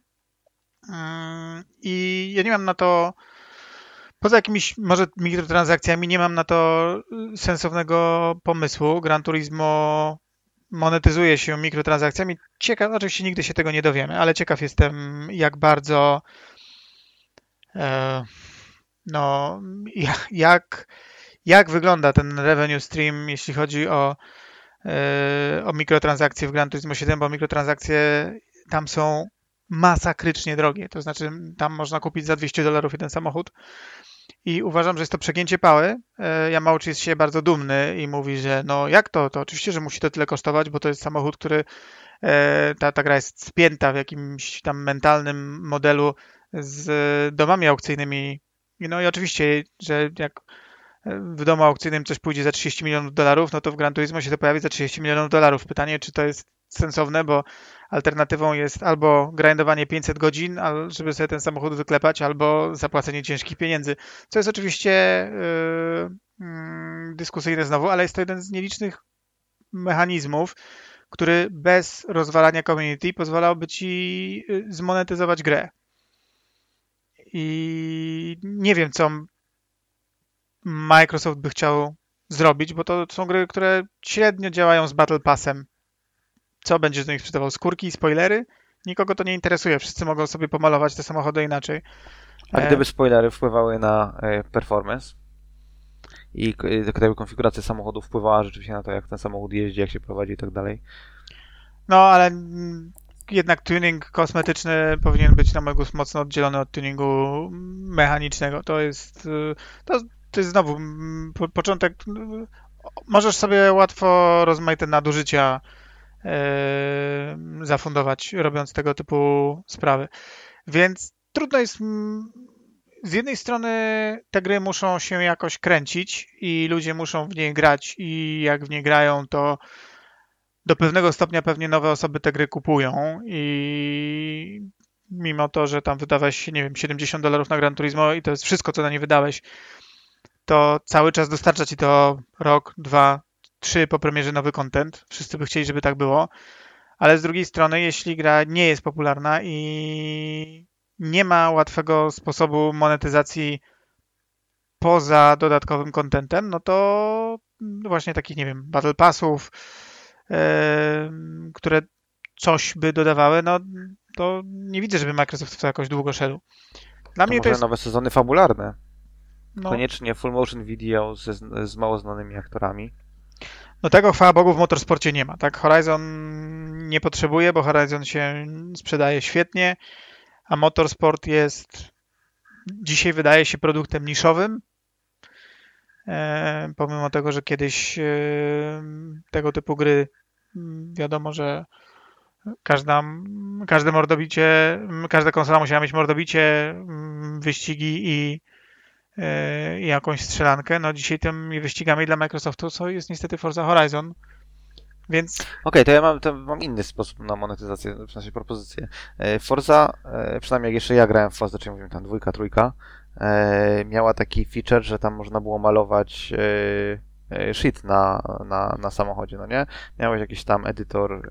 Mm, I ja nie mam na to, poza jakimiś może mikrotransakcjami, nie mam na to sensownego pomysłu. Gran Turismo monetyzuje się mikrotransakcjami. Ciekaw, oczywiście nigdy się tego nie dowiemy, ale ciekaw jestem, jak bardzo e, no, jak, jak wygląda ten revenue stream, jeśli chodzi o, e, o mikrotransakcje w Gran Turismo 7, bo mikrotransakcje tam są masakrycznie drogie. To znaczy, tam można kupić za 200 dolarów jeden samochód. I uważam, że jest to przegięcie pały. E, Yamauchi jest się bardzo dumny i mówi, że no jak to? To oczywiście, że musi to tyle kosztować, bo to jest samochód, który e, ta, ta gra jest spięta w jakimś tam mentalnym modelu z domami aukcyjnymi. No i oczywiście, że jak w domu aukcyjnym coś pójdzie za 30 milionów dolarów, no to w Gran Turismo się to pojawi za 30 milionów dolarów. Pytanie, czy to jest sensowne, bo alternatywą jest albo grindowanie 500 godzin, żeby sobie ten samochód wyklepać, albo zapłacenie ciężkich pieniędzy. Co jest oczywiście yy, dyskusyjne znowu, ale jest to jeden z nielicznych mechanizmów, który bez rozwalania community pozwalałby ci y, zmonetyzować grę. I nie wiem, co Microsoft by chciał zrobić, bo to są gry, które średnio działają z Battle Passem. Co będziesz do nich sprzedawał? Skórki i spoilery? Nikogo to nie interesuje. Wszyscy mogą sobie pomalować te samochody inaczej. A gdyby spoilery wpływały na e, performance i gdyby konfiguracja samochodu wpływała rzeczywiście na to, jak ten samochód jeździ, jak się prowadzi i tak dalej? No, ale mm, jednak tuning kosmetyczny powinien być na mój gust mocno oddzielony od tuningu mechanicznego. To jest, to, to jest znowu mm, początek. Możesz sobie łatwo rozmaite nadużycia zafundować, robiąc tego typu sprawy. Więc trudno jest. Z jednej strony te gry muszą się jakoś kręcić i ludzie muszą w nie grać, i jak w nie grają, to do pewnego stopnia pewnie nowe osoby te gry kupują i mimo to, że tam wydałeś, nie wiem, 70 dolarów na Gran Turismo i to jest wszystko, co na nie wydałeś, to cały czas dostarcza ci to rok, dwa, trzy po premierze nowy content. Wszyscy by chcieli, żeby tak było. Ale z drugiej strony, jeśli gra nie jest popularna i nie ma łatwego sposobu monetyzacji poza dodatkowym contentem, no to właśnie takich, nie wiem, battle passów, yy, które coś by dodawały, no to nie widzę, żeby Microsoft w to jakoś długo szedł. Dla to mnie to jest... nowe sezony fabularne. No. Koniecznie full motion video z, z mało znanymi aktorami. No tego chwała Bogu w motorsporcie nie ma, tak? Horizon nie potrzebuje, bo Horizon się sprzedaje świetnie, a motorsport jest dzisiaj wydaje się produktem niszowym, e, pomimo tego, że kiedyś e, tego typu gry mm, wiadomo, że każda, każde mordobicie, każda konsola musiała mieć mordobicie, mm, wyścigi i, i jakąś strzelankę. No dzisiaj tymi wyścigami dla Microsoftu są, jest niestety Forza Horizon, więc... Okej, okay, to ja mam, to mam inny sposób na monetyzację, w sensie propozycję. E, Forza, e, przynajmniej jeszcze ja grałem w Forza, czyli mówimy tam dwójka, trójka, e, miała taki feature, że tam można było malować shit na, na, na samochodzie, no nie? Miałeś jakiś tam edytor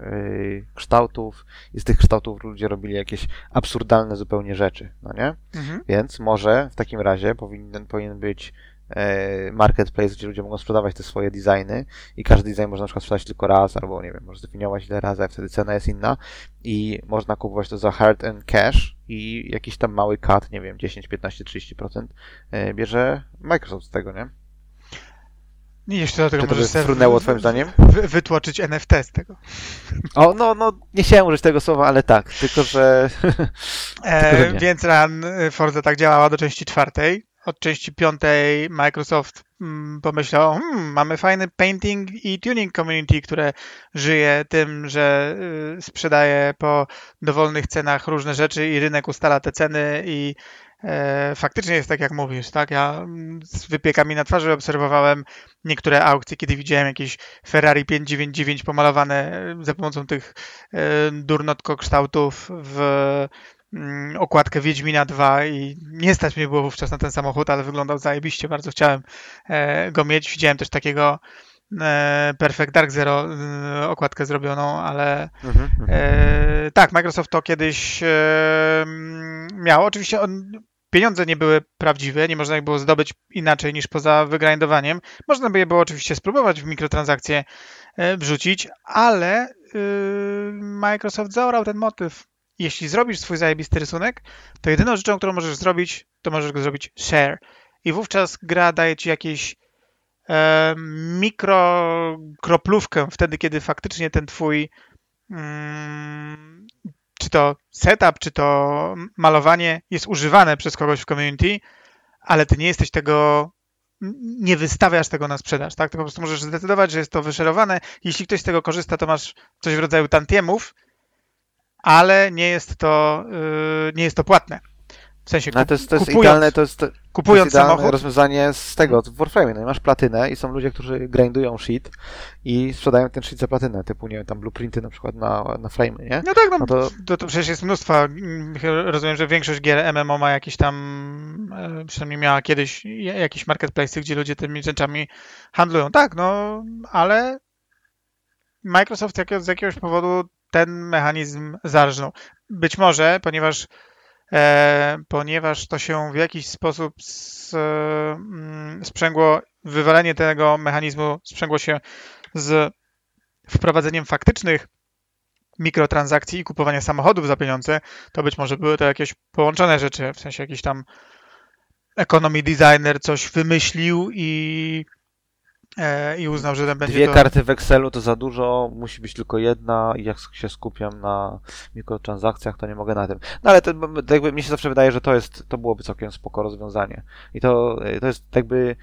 kształtów i z tych kształtów ludzie robili jakieś absurdalne zupełnie rzeczy, no nie? Mhm. Więc może w takim razie powinien, powinien być E, marketplace, gdzie ludzie mogą sprzedawać te swoje designy i każdy design można na przykład sprzedać tylko raz, albo nie wiem, może zdefiniować ile razy, a wtedy cena jest inna i można kupować to za hard and cash i jakiś tam mały cut, nie wiem, 10, 15, 30% bierze Microsoft z tego, nie? Nie, jeszcze do tego Czy to by frunęło twoim zdaniem? Wy, wytłoczyć NFT z tego. O, no, no, nie chciałem użyć tego słowa, ale tak, tylko że... e, <laughs> tylko, że więc Run Forza tak działała do części czwartej od części piątej Microsoft mm, pomyślał, hmm, mamy fajny painting i tuning community, które żyje tym, że y, sprzedaje po dowolnych cenach różne rzeczy i rynek ustala te ceny i faktycznie jest tak, jak mówisz, tak? Ja mm, z wypiekami na twarzy obserwowałem niektóre aukcje, kiedy widziałem jakieś Ferrari 599 pomalowane za pomocą tych e, durnotko kształtów w Mm, okładkę Wiedźmina 2 i nie stać mnie było wówczas na ten samochód, ale wyglądał zajebiście, bardzo chciałem e, go mieć. Widziałem też takiego e, Perfect Dark Zero e, okładkę zrobioną, ale mhm, mhm. tak, Microsoft to kiedyś miał. Oczywiście on, pieniądze nie były prawdziwe, nie można ich było zdobyć inaczej niż poza wygrindowaniem. Można by je było oczywiście spróbować w mikrotransakcje wrzucić, ale Microsoft zaorał ten motyw jeśli zrobisz swój zajebisty rysunek, to jedyną rzeczą, którą możesz zrobić, to możesz go zrobić share. I wówczas gra daje ci jakieś e, mikro kroplówkę wtedy, kiedy faktycznie ten twój mm, czy to setup, czy to malowanie jest używane przez kogoś w community, ale ty nie jesteś tego nie wystawiasz tego na sprzedaż, tak? Ty po prostu możesz zdecydować, że jest to wyszerowane. Jeśli ktoś z tego korzysta, to masz coś w rodzaju tantiemów, ale nie jest to, yy, nie jest to płatne. W sensie no, to jest, to jest kupując, idealne, to jest, kupując to jest idealne samochód. rozwiązanie z tego, w Warframe. No, masz platynę i są ludzie, którzy grindują shit i sprzedają ten shit za platynę, typu, nie wiem, tam blueprinty na przykład na, na flame, nie? No tak, no, no to... To, to przecież jest mnóstwo. Rozumiem, że większość gier MMO ma jakieś tam, e, przynajmniej miała kiedyś jakieś marketplace, gdzie ludzie tymi rzeczami handlują. Tak, no, ale Microsoft z jakiegoś powodu ten mechanizm zarżnął. Być może, ponieważ, ponieważ to się w jakiś sposób mm, sprzęgło, wywalenie tego mechanizmu sprzęgło się z wprowadzeniem faktycznych mikrotransakcji i kupowania samochodów za pieniądze, to być może były to jakieś połączone rzeczy, w sensie jakiś tam economy designer coś wymyślił i E, i uznał, że będzie Dwie to... karty w Excelu to za dużo, musi być tylko jedna i jak się skupiam na mikrotransakcjach, to nie mogę na tym. No ale to, to jakby mi się zawsze wydaje, że to jest, to byłoby całkiem spoko rozwiązanie. I to, to jest jakby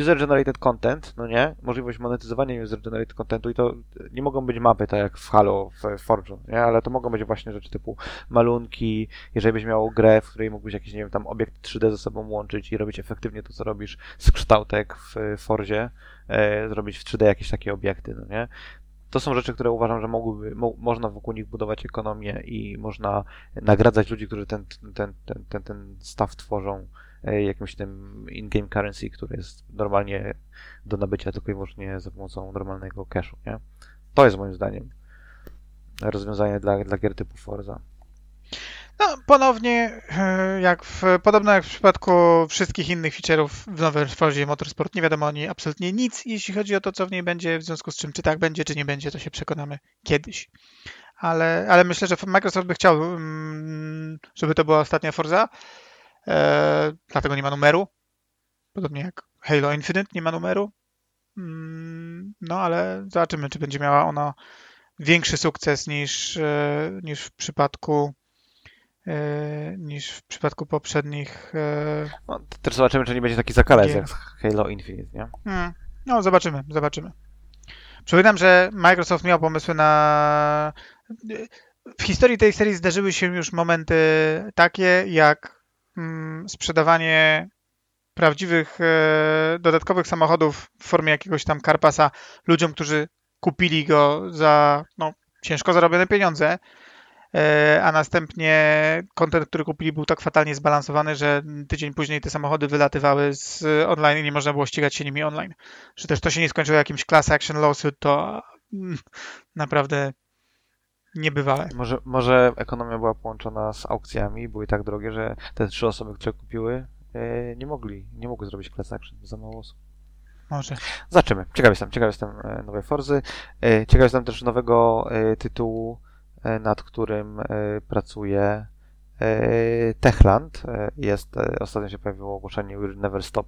user-generated content, no nie? Możliwość monetyzowania user-generated contentu i to nie mogą być mapy, tak jak w Halo, w Forge'u, nie? Ale to mogą być właśnie rzeczy typu malunki, jeżeli byś miał grę, w której mógłbyś jakiś, nie wiem, tam obiekt 3D ze sobą łączyć i robić efektywnie to, co robisz z kształtek w Forzie, e, zrobić w 3D jakieś takie obiekty, no nie? to są rzeczy, które uważam, że mogłyby, mo, można wokół nich budować ekonomię i można nagradzać ludzi, którzy ten, ten, ten, ten, ten staw tworzą jakimś tym in-game currency, który jest normalnie do nabycia tylko i wyłącznie za pomocą normalnego cashu, nie? To jest moim zdaniem rozwiązanie dla, dla gier typu Forza. No, ponownie, e, jak w, podobno jak w przypadku wszystkich innych feature'ów w nowym Forzie Motorsport, nie wiadomo o niej absolutnie nic, jeśli chodzi o to, co w niej będzie, w związku z czym, czy tak będzie, czy nie będzie, to się przekonamy kiedyś. Ale, ale myślę, że Microsoft by chciał, mm, żeby to była ostatnia Forza, E, dlatego nie ma numeru. Podobnie jak Halo Infinite nie ma numeru. Mm, no ale zobaczymy, czy będzie miała ona większy sukces niż, e, niż w przypadku niż w przypadku poprzednich. No, też zobaczymy, czy nie będzie taki zakalec jak Halo Infinite, nie? Hmm. No, zobaczymy, zobaczymy. Przypominam, że Microsoft miał pomysły na. W historii tej serii zdarzyły się już momenty takie, jak sprzedawanie prawdziwych e, dodatkowych samochodów w formie jakiegoś tam Carpasa ludziom, którzy kupili go za no, ciężko zarobione pieniądze, e, a następnie kontent, który kupili był tak fatalnie zbalansowany, że tydzień później te samochody wylatywały z online i nie można było ścigać się nimi online. Że też to się nie skończyło jakimś class action lawsuit, to mm, naprawdę niebywałe. Może, może ekonomia była połączona z aukcjami, były tak drogie, że te trzy osoby, które kupiły, e, nie mogli, nie mogły zrobić class action, za mało osób. Może. Zobaczymy. Ciekaw jestem, ciekaw jestem e, nowej Forzy. E, ciekaw jestem też nowego tytułu, nad którym pracuje Techland. Jest, ostatnio się pojawiło ogłoszenie We Never Stop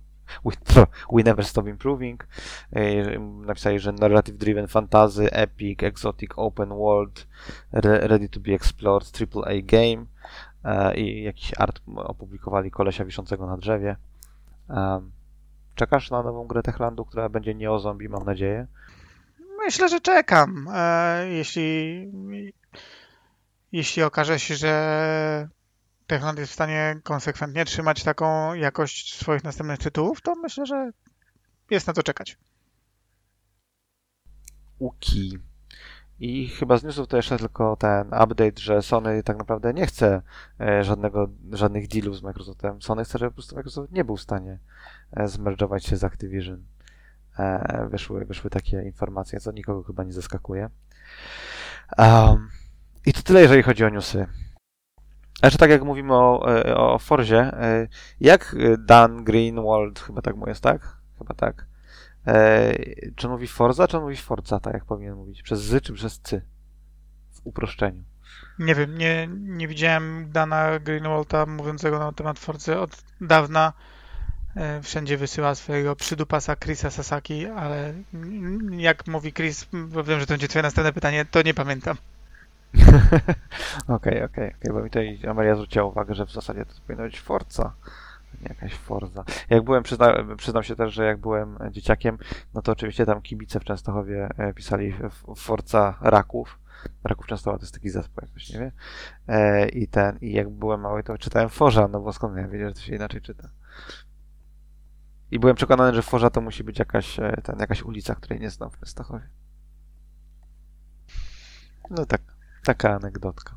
We Never Stop Improving. Napisali, że Narrative Driven Fantasy, Epic, Exotic Open World, Ready to be Explored, AAA Game i jakiś art opublikowali kolesia wiszącego na drzewie. Czekasz na nową grę Techlandu, która będzie nie o zombie, mam nadzieję? Myślę, że czekam. E, jeśli, jeśli okaże się, że Techland jest w stanie konsekwentnie trzymać taką jakość swoich następnych tytułów, to myślę, że jest na co czekać. Uki. I chyba z newsów to jeszcze tylko ten update, że Sony tak naprawdę nie chce e, żadnego, żadnych dealów z Microsoftem. Sony chce, żeby po prostu Microsoft nie był w stanie e, zmerdżować się z Activision. E, wyszły, wyszły takie informacje, co nikogo chyba nie zaskakuje. Um, I to tyle, jeżeli chodzi o newsy. Znaczy tak jak mówimy o, o Forzie, jak Dan Greenwald, chyba tak mu jest, tak? Chyba tak E, czy on mówi Forza, czy on mówi Forza, tak jak powinien mówić? Przez Z czy przez C? W uproszczeniu. Nie wiem, nie, nie widziałem Dana Greenwalda mówiącego na temat Forza od dawna. E, wszędzie wysyła swojego przydupasa Chrisa Sasaki, ale jak mówi Chris, bo wiem, że to będzie twoje następne pytanie, to nie pamiętam. <laughs> Okej, okej, okej, bo mi tutaj Amelia zwróciła uwagę, że w zasadzie to powinno być Forza jakaś Forza. Jak byłem, przyzna, przyznam się też, że jak byłem dzieciakiem, no to oczywiście tam kibice w Częstochowie e, pisali Forza Raków. Raków Częstochowa to jest taki zespół, jak nie wie. E, I ten, i jak byłem mały, to czytałem Forza, no bo skąd ja wiedzieć, że to się inaczej czyta. I byłem przekonany, że Forza to musi być jakaś, e, ten, jakaś ulica, której nie znam w Częstochowie. No tak, taka anegdotka.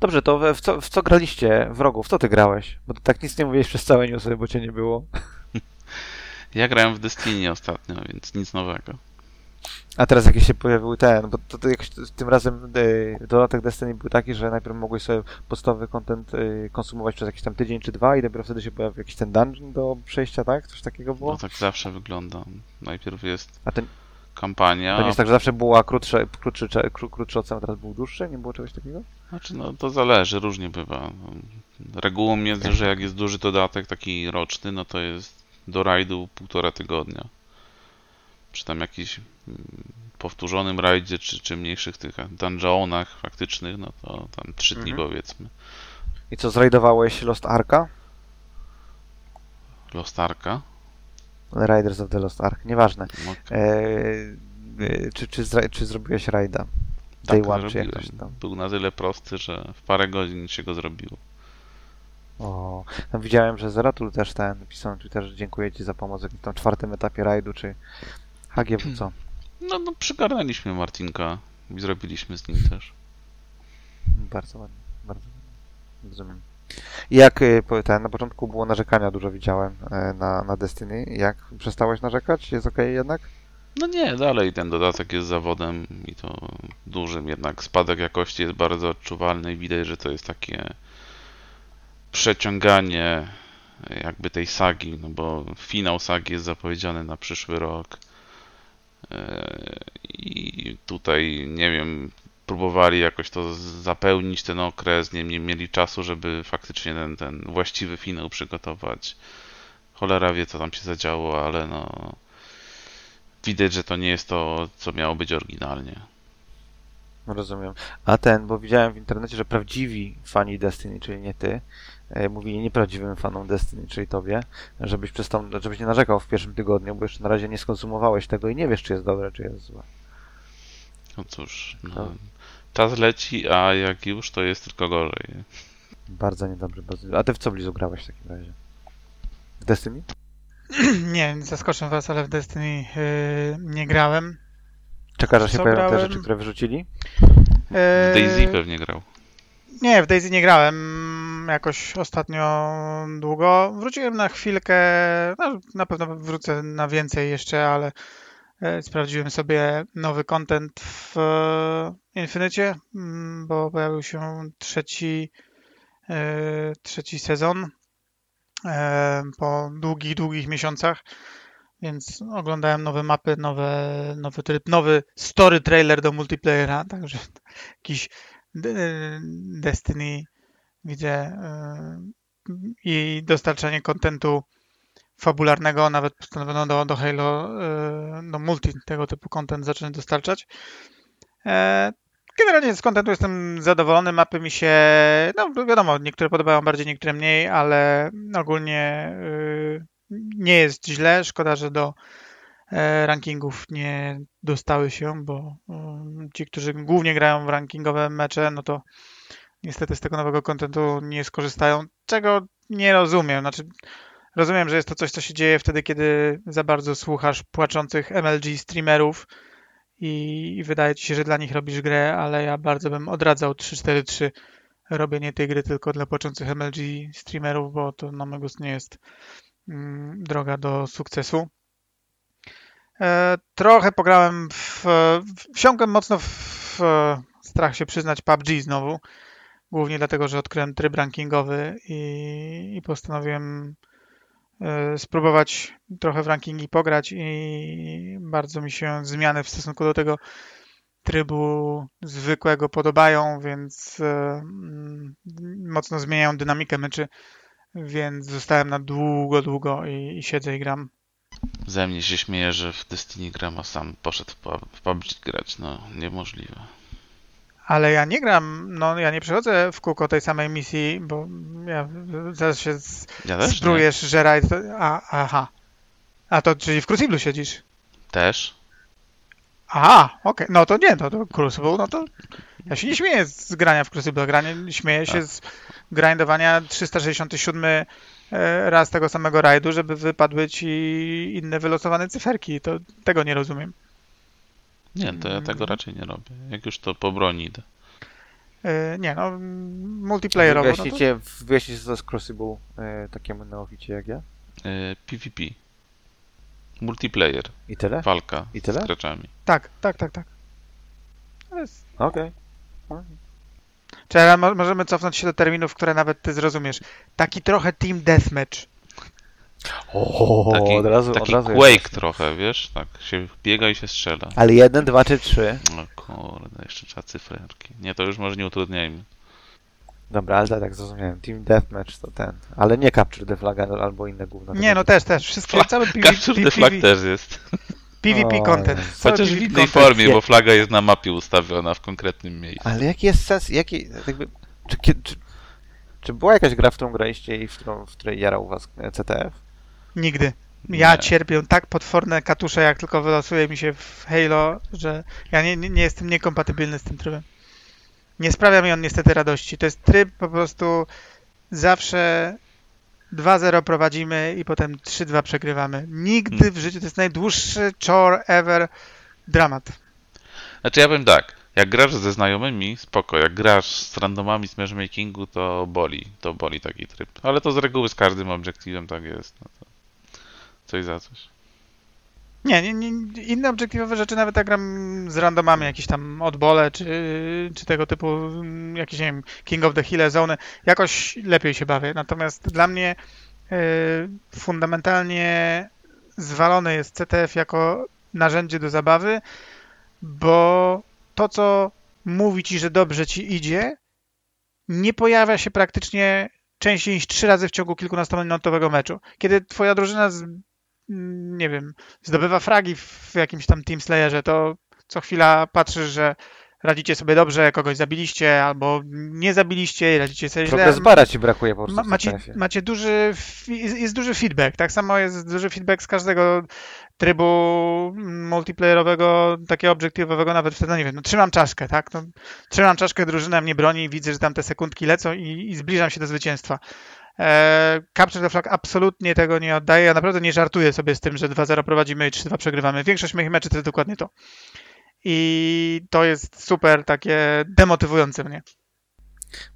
Dobrze, to w co, w co graliście wrogów? Co ty grałeś? Bo tak nic nie mówiłeś przez całe newsy, bo cię nie było. <laughs> Ja grałem w Destiny ostatnio, więc nic nowego. A teraz jakieś się pojawiły ten, bo to, to jakoś tym razem y, dodatek Destiny był taki, że najpierw mogłeś sobie podstawowy content y, konsumować przez jakiś tam tydzień czy dwa i dopiero wtedy się pojawił jakiś ten dungeon do przejścia, tak? Coś takiego było? No tak zawsze wygląda. Najpierw jest... A ten, kampania. To nie jest tak, że zawsze była krótsze, krótszy, krótszy ocean, teraz był dłuższy? Nie było czegoś takiego? Znaczy, no to zależy, różnie bywa. Regułą jest, że jak jest duży dodatek taki roczny, no to jest do rajdu półtora tygodnia. Przy tam jakiś mm, powtórzonym rajdzie, czy, czy mniejszych tych dungeonach faktycznych, no to tam trzy dni mhm. powiedzmy. I co, zrajdowałeś Lost Arka? Lost Arka? Riders of the Lost Ark, nieważne. Okay. E, e, czy, czy, czy zrobiłeś rajda? Day tak, one, czy jakoś tam? Był na tyle prosty, że w parę godzin się go zrobiło. O, tam widziałem, że Zeratul też ten pisał na Twitterze, że dziękuję Ci za pomoc w tym czwartym etapie rajdu, czy HGW co? No, no przygarnęliśmy Martinka i zrobiliśmy z nim też. Bardzo ładnie, bardzo ładnie. Rozumiem. Jak ten, na początku było narzekania, dużo widziałem e, na, na Destiny. Jak przestałeś narzekać? Jest ok jednak? No nie, dalej ten dodatek jest zawodem i to dużym, jednak spadek jakości jest bardzo odczuwalny i widać, że to jest takie przeciąganie jakby tej sagi, no bo finał sagi jest zapowiedziany na przyszły rok. E, I tutaj nie wiem, próbowali jakoś to zapełnić ten okres, nie, nie mieli czasu, żeby faktycznie ten, ten właściwy finał przygotować. Cholera wie, co tam się zadziało, ale no widać, że to nie jest to, co miało być oryginalnie. Rozumiem. A ten, bo widziałem w internecie, że prawdziwi fani Destiny, czyli nie ty, e, mówili nieprawdziwym fanom Destiny, czyli tobie, żebyś przestał, żebyś nie narzekał w pierwszym tygodniu, bo jeszcze na razie nie skonsumowałeś tego i nie wiesz, czy jest dobre, czy jest złe. No cóż, no. Czas leci, a jak już, to jest tylko gorzej. Bardzo niedobrze. Bardzo... A ty w co blizu grałeś w takim razie? W Destiny? <clears throat> Nie, zaskoczę was, ale w Destiny yy, nie grałem. Czekasz, aż się pojawią te rzeczy, które wyrzucili? W Yy, Daisy pewnie grał. Nie, w Daisy nie grałem jakoś ostatnio długo. Wróciłem na chwilkę, no, na pewno wrócę na więcej jeszcze, ale sprawdziłem sobie nowy content w e, Infinicie, mm, bo pojawił się trzeci, e, trzeci sezon e, po długich, długich miesiącach. Więc oglądałem nowe mapy, nowe, nowy tryb, nowy story trailer do multiplayera, <laughs> także jakiś Destiny widzę i dostarczanie kontentu fabularnego, nawet postanowiono do, do Halo, yy, do multi tego typu content zacząć dostarczać. E, Generalnie z kontentu jestem zadowolony, mapy mi się, no wiadomo, niektóre podobają bardziej, niektóre mniej, ale ogólnie yy, nie jest źle. Szkoda, że do e, rankingów nie dostały się, bo mm, ci, którzy głównie grają w rankingowe mecze, no to niestety z tego nowego kontentu nie skorzystają, czego nie rozumiem. Znaczy, rozumiem, że jest to coś, co się dzieje wtedy, kiedy za bardzo słuchasz płaczących MLG streamerów i, wydaje ci się, że dla nich robisz grę, ale ja bardzo bym odradzał 3-4-3 robienie tej gry tylko dla płaczących MLG streamerów, bo to na mego nie jest mm, droga do sukcesu. E, trochę pograłem w, wsiąkłem mocno w, w strach się przyznać PUBG znowu, głównie dlatego, że odkryłem tryb rankingowy i, i postanowiłem spróbować trochę w rankingi pograć i bardzo mi się zmiany w stosunku do tego trybu zwykłego podobają, więc e, mm, mocno zmieniają dynamikę meczy, więc zostałem na długo, długo i, i siedzę i gram. Ze się śmieje, że w Destiny gram, a sam poszedł w PUBG grać. No, niemożliwe. Ale ja nie gram, no ja nie przechodzę w kółko tej samej misji, bo ja zaraz się Ja że rajd, a, aha. A to czyli w Crucible siedzisz? Też? Aha, okej, no to nie, no to Crucible, no to ja się nie śmieję z grania w Crucible, granie, śmieję się A. z grindowania 367 e, raz tego samego rajdu, żeby wypadły ci inne wylosowane cyferki, to tego nie rozumiem. Nie, to ja Mm. tego raczej nie robię. Jak już to po broni idę. E, Nie, no multiplayerowo, no to, wyjaśnicie co to jest Crucible e, takiemu neoficie jak ja? E, PvP. Multiplayer. I tyle? Walka I tyle? z graczami. tak, tak, tak, tak. To jest Okej. Czy ale mo- możemy cofnąć się do terminów, które nawet ty zrozumiesz. Taki trochę team deathmatch. O, Taki, od razu, taki od razu Quake jest. trochę, wiesz? Tak się biega i się strzela. Ale jeden, dwa czy trzy? No kurde, jeszcze trzeba cyferki. Nie, to już może nie utrudniajmy. Dobra, ale tak, zrozumiałem. Team Deathmatch to ten. Ale nie Capture the Flag albo inne gówno. Nie, no też, też. Wszystkie, Fla- cały PvP, Capture the Flag też jest. PvP content. Cały Chociaż w PvP innej content. formie, bo flaga jest na mapie ustawiona w konkretnym miejscu. Ale jaki jest sens, jaki, jakby, czy, czy, czy była jakaś gra, w którą graliście i w, którą, w której jarał was e, CTF? Nigdy. Ja Nie. cierpię tak potworne katusze, jak tylko wylosuje mi się w Halo, że ja nie, nie, jestem niekompatybilny z tym trybem. Nie sprawia mi on niestety radości. To jest tryb po prostu zawsze 2-0 prowadzimy i potem 3-2 przegrywamy. Nigdy w życiu to jest najdłuższy chore ever dramat. Znaczy ja powiem tak, jak grasz ze znajomymi, spoko, jak grasz z randomami z matchmakingu, to boli, to boli taki tryb. Ale to z reguły z każdym obiektywem tak jest. No to coś za coś. Nie, nie, nie, inne obiektywowe rzeczy, nawet jak gram z randomami, jakieś tam odbole, czy, czy tego typu mm, jakieś, nie wiem, King of the Hill zone, jakoś lepiej się bawię. Natomiast dla mnie y, fundamentalnie zwalony jest CTF jako narzędzie do zabawy, bo to, co mówi ci, że dobrze ci idzie, nie pojawia się praktycznie częściej niż trzy razy w ciągu kilkunastominutowego meczu. Kiedy twoja drużyna z, nie wiem, zdobywa fragi w jakimś tam Team Slayerze, to co chwila patrzysz, że radzicie sobie dobrze, kogoś zabiliście albo nie zabiliście, radzicie sobie źle. Progress bara ci brakuje po prostu Ma, macie, macie duży, jest duży feedback. Tak samo jest duży feedback z każdego trybu multiplayerowego, takiego obiektywowego, nawet wtedy, no nie wiem, no trzymam czaszkę, tak? No, trzymam czaszkę, drużyna mnie broni, widzę, że tam te sekundki lecą i, i zbliżam się do zwycięstwa. E, Capture the Flag absolutnie tego nie oddaje. Ja naprawdę nie żartuję sobie z tym, że 2-0 prowadzimy i 3-2 przegrywamy. Większość moich meczy to jest dokładnie to. I to jest super takie demotywujące mnie.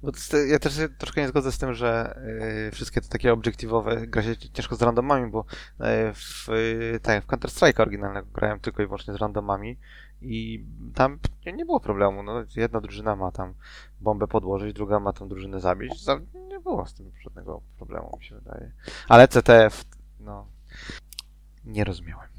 Bo ja też się troszkę nie zgodzę z tym, że y, wszystkie te takie obiektywowe gra się ciężko z randomami, bo y, w, y, tak, w Counter-Strike oryginalnego grałem tylko i wyłącznie z randomami i tam nie, nie było problemu. No, jedna drużyna ma tam bombę podłożyć, druga ma tą drużynę zabić. Za, nie było z tym żadnego problemu, mi się wydaje. Ale CTF, no, nie rozumiałem.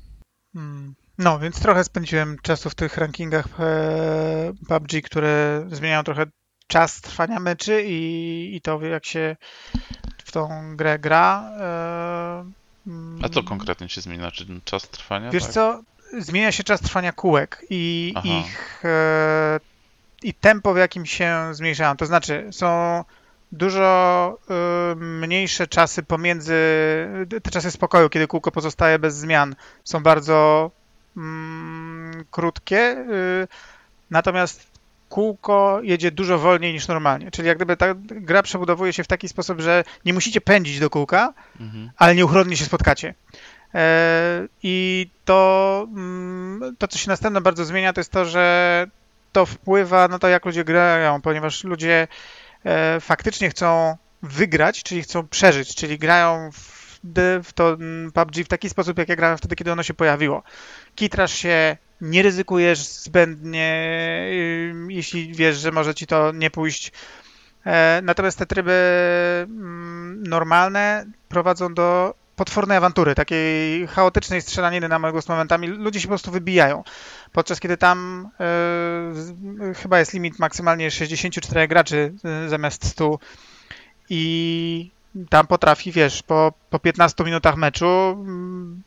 Mm. No, więc trochę spędziłem czasu w tych rankingach e, PUBG, które zmieniają trochę czas trwania meczy i, i to jak się w tą grę gra. E, A co konkretnie się zmienia? Czy czas trwania? Wiesz tak? co, zmienia się czas trwania kółek i Aha. ich e, i tempo, w jakim się zmniejszają. To znaczy, są dużo e, mniejsze czasy pomiędzy, te czasy spokoju, kiedy kółko pozostaje bez zmian, są bardzo mm, krótkie, e, natomiast kółko jedzie dużo wolniej niż normalnie. Czyli jak gdyby ta gra przebudowuje się w taki sposób, że nie musicie pędzić do kółka, Mhm. ale nieuchronnie się spotkacie. E, I to, mm, to, co się następnie bardzo zmienia, to jest to, że to wpływa na to, jak ludzie grają, ponieważ ludzie e, faktycznie chcą wygrać, czyli chcą przeżyć, czyli grają w, to mm, PUBG w taki sposób, jak ja grałem wtedy, kiedy ono się pojawiło. Kitrasz się, nie ryzykujesz zbędnie, ym, jeśli wiesz, że może ci to nie pójść. E, Natomiast te tryby mm, normalne prowadzą do potwornej awantury, takiej chaotycznej strzelaniny na mojego z momentami. Ludzie się po prostu wybijają. Podczas kiedy tam e, chyba jest limit maksymalnie 64 graczy e, zamiast 100 i tam potrafi, wiesz, po, po 15 minutach meczu mm,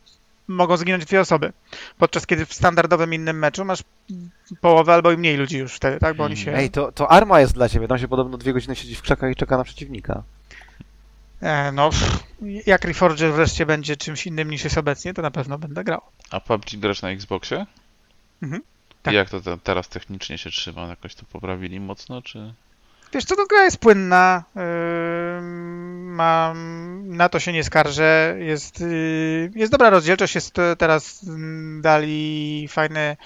mogą zginąć dwie osoby. Podczas kiedy w standardowym innym meczu masz połowę albo i mniej ludzi już wtedy, tak? Bo oni się... Ej, to, to arma jest dla ciebie. Tam się podobno dwie godziny siedzi w krzakach i czeka na przeciwnika. E, no, jak Reforger wreszcie będzie czymś innym niż jest obecnie, to na pewno będę grał. A PUBG grasz na Xboxie? Mhm. I Tak. jak to te, teraz technicznie się trzyma? Jakoś to poprawili mocno, czy... Wiesz co, to gra jest płynna, mam, na to się nie skarżę, jest, y, jest dobra rozdzielczość, jest e, teraz mm, dali fajny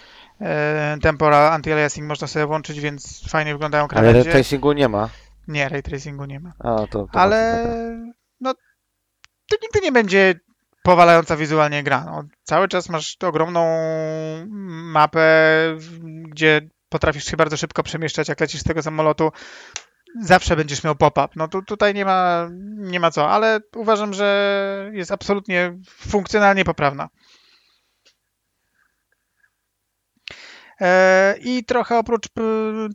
e, temporal anti-aliasing można sobie włączyć, więc fajnie wyglądają Ale krawędzie. tracingu nie ma. Nie, ray tracingu nie ma. A, to, to Ale no, to nigdy nie będzie powalająca wizualnie gra. No, cały czas masz ogromną mapę, gdzie potrafisz się bardzo szybko przemieszczać, jak lecisz z tego samolotu. Zawsze będziesz miał pop-up. No tu, tutaj nie ma, nie ma co, ale uważam, że jest absolutnie funkcjonalnie poprawna. E, I trochę oprócz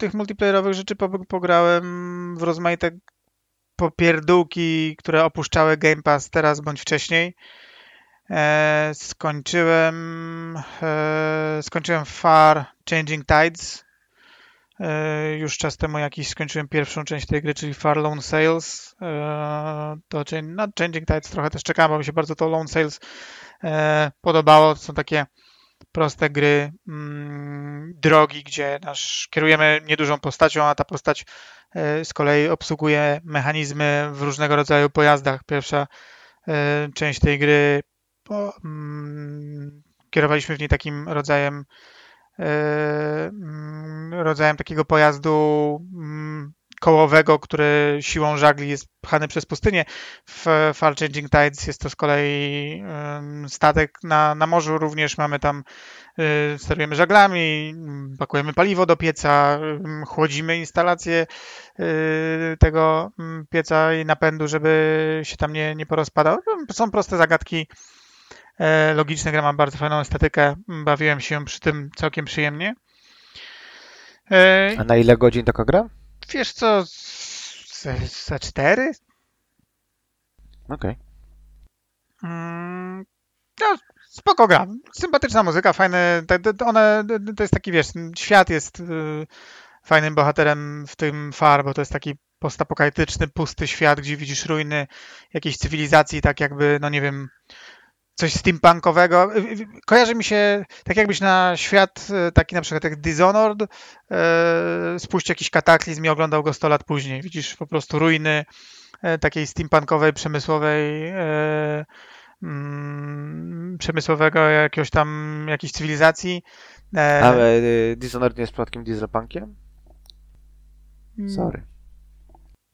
tych multiplayerowych rzeczy po, pograłem w rozmaite popierdółki, które opuszczały Game Pass teraz bądź wcześniej. E, skończyłem e, skończyłem Far Changing Tides. E, już czas temu jakiś skończyłem pierwszą część tej gry, czyli Far Lone Sales. E, to na Changing Tides trochę też czekałem, bo mi się bardzo to Lone Sales e, podobało. To są takie proste gry, mm, drogi, gdzie nasz, kierujemy niedużą postacią, a ta postać e, z kolei obsługuje mechanizmy w różnego rodzaju pojazdach. Pierwsza e, część tej gry bo, mm, kierowaliśmy w niej takim rodzajem e, mm, rodzajem takiego pojazdu kołowego, który siłą żagli jest pchany przez pustynię. W Far Changing Tides jest to z kolei statek na, na morzu, również mamy tam y, sterujemy żaglami, pakujemy paliwo do pieca, chłodzimy instalację y, tego pieca i napędu, żeby się tam nie, nie porozpadał. No, Są proste zagadki e, logiczne, gra ma bardzo fajną estetykę, bawiłem się przy tym całkiem przyjemnie. A na ile godzin taka gra? Wiesz co, z- ze, ze cztery? Okej. Mm, no, spoko gra. Sympatyczna muzyka, fajne, te, one, to jest taki, wiesz, świat jest y, fajnym bohaterem w tym far, bo to jest taki postapokaliptyczny, pusty świat, gdzie widzisz ruiny jakiejś cywilizacji, tak jakby, no nie wiem, coś steampunkowego. Kojarzy mi się, tak jakbyś na świat taki na przykład jak Dishonored e, spuścił jakiś kataklizm i oglądał go 100 lat później. Widzisz po prostu ruiny e, takiej steampunkowej, przemysłowej e, mm, przemysłowego jakiegoś tam, jakiejś cywilizacji. E, Ale Dishonored nie jest przypadkiem dieselpunkiem? Mm. Sorry.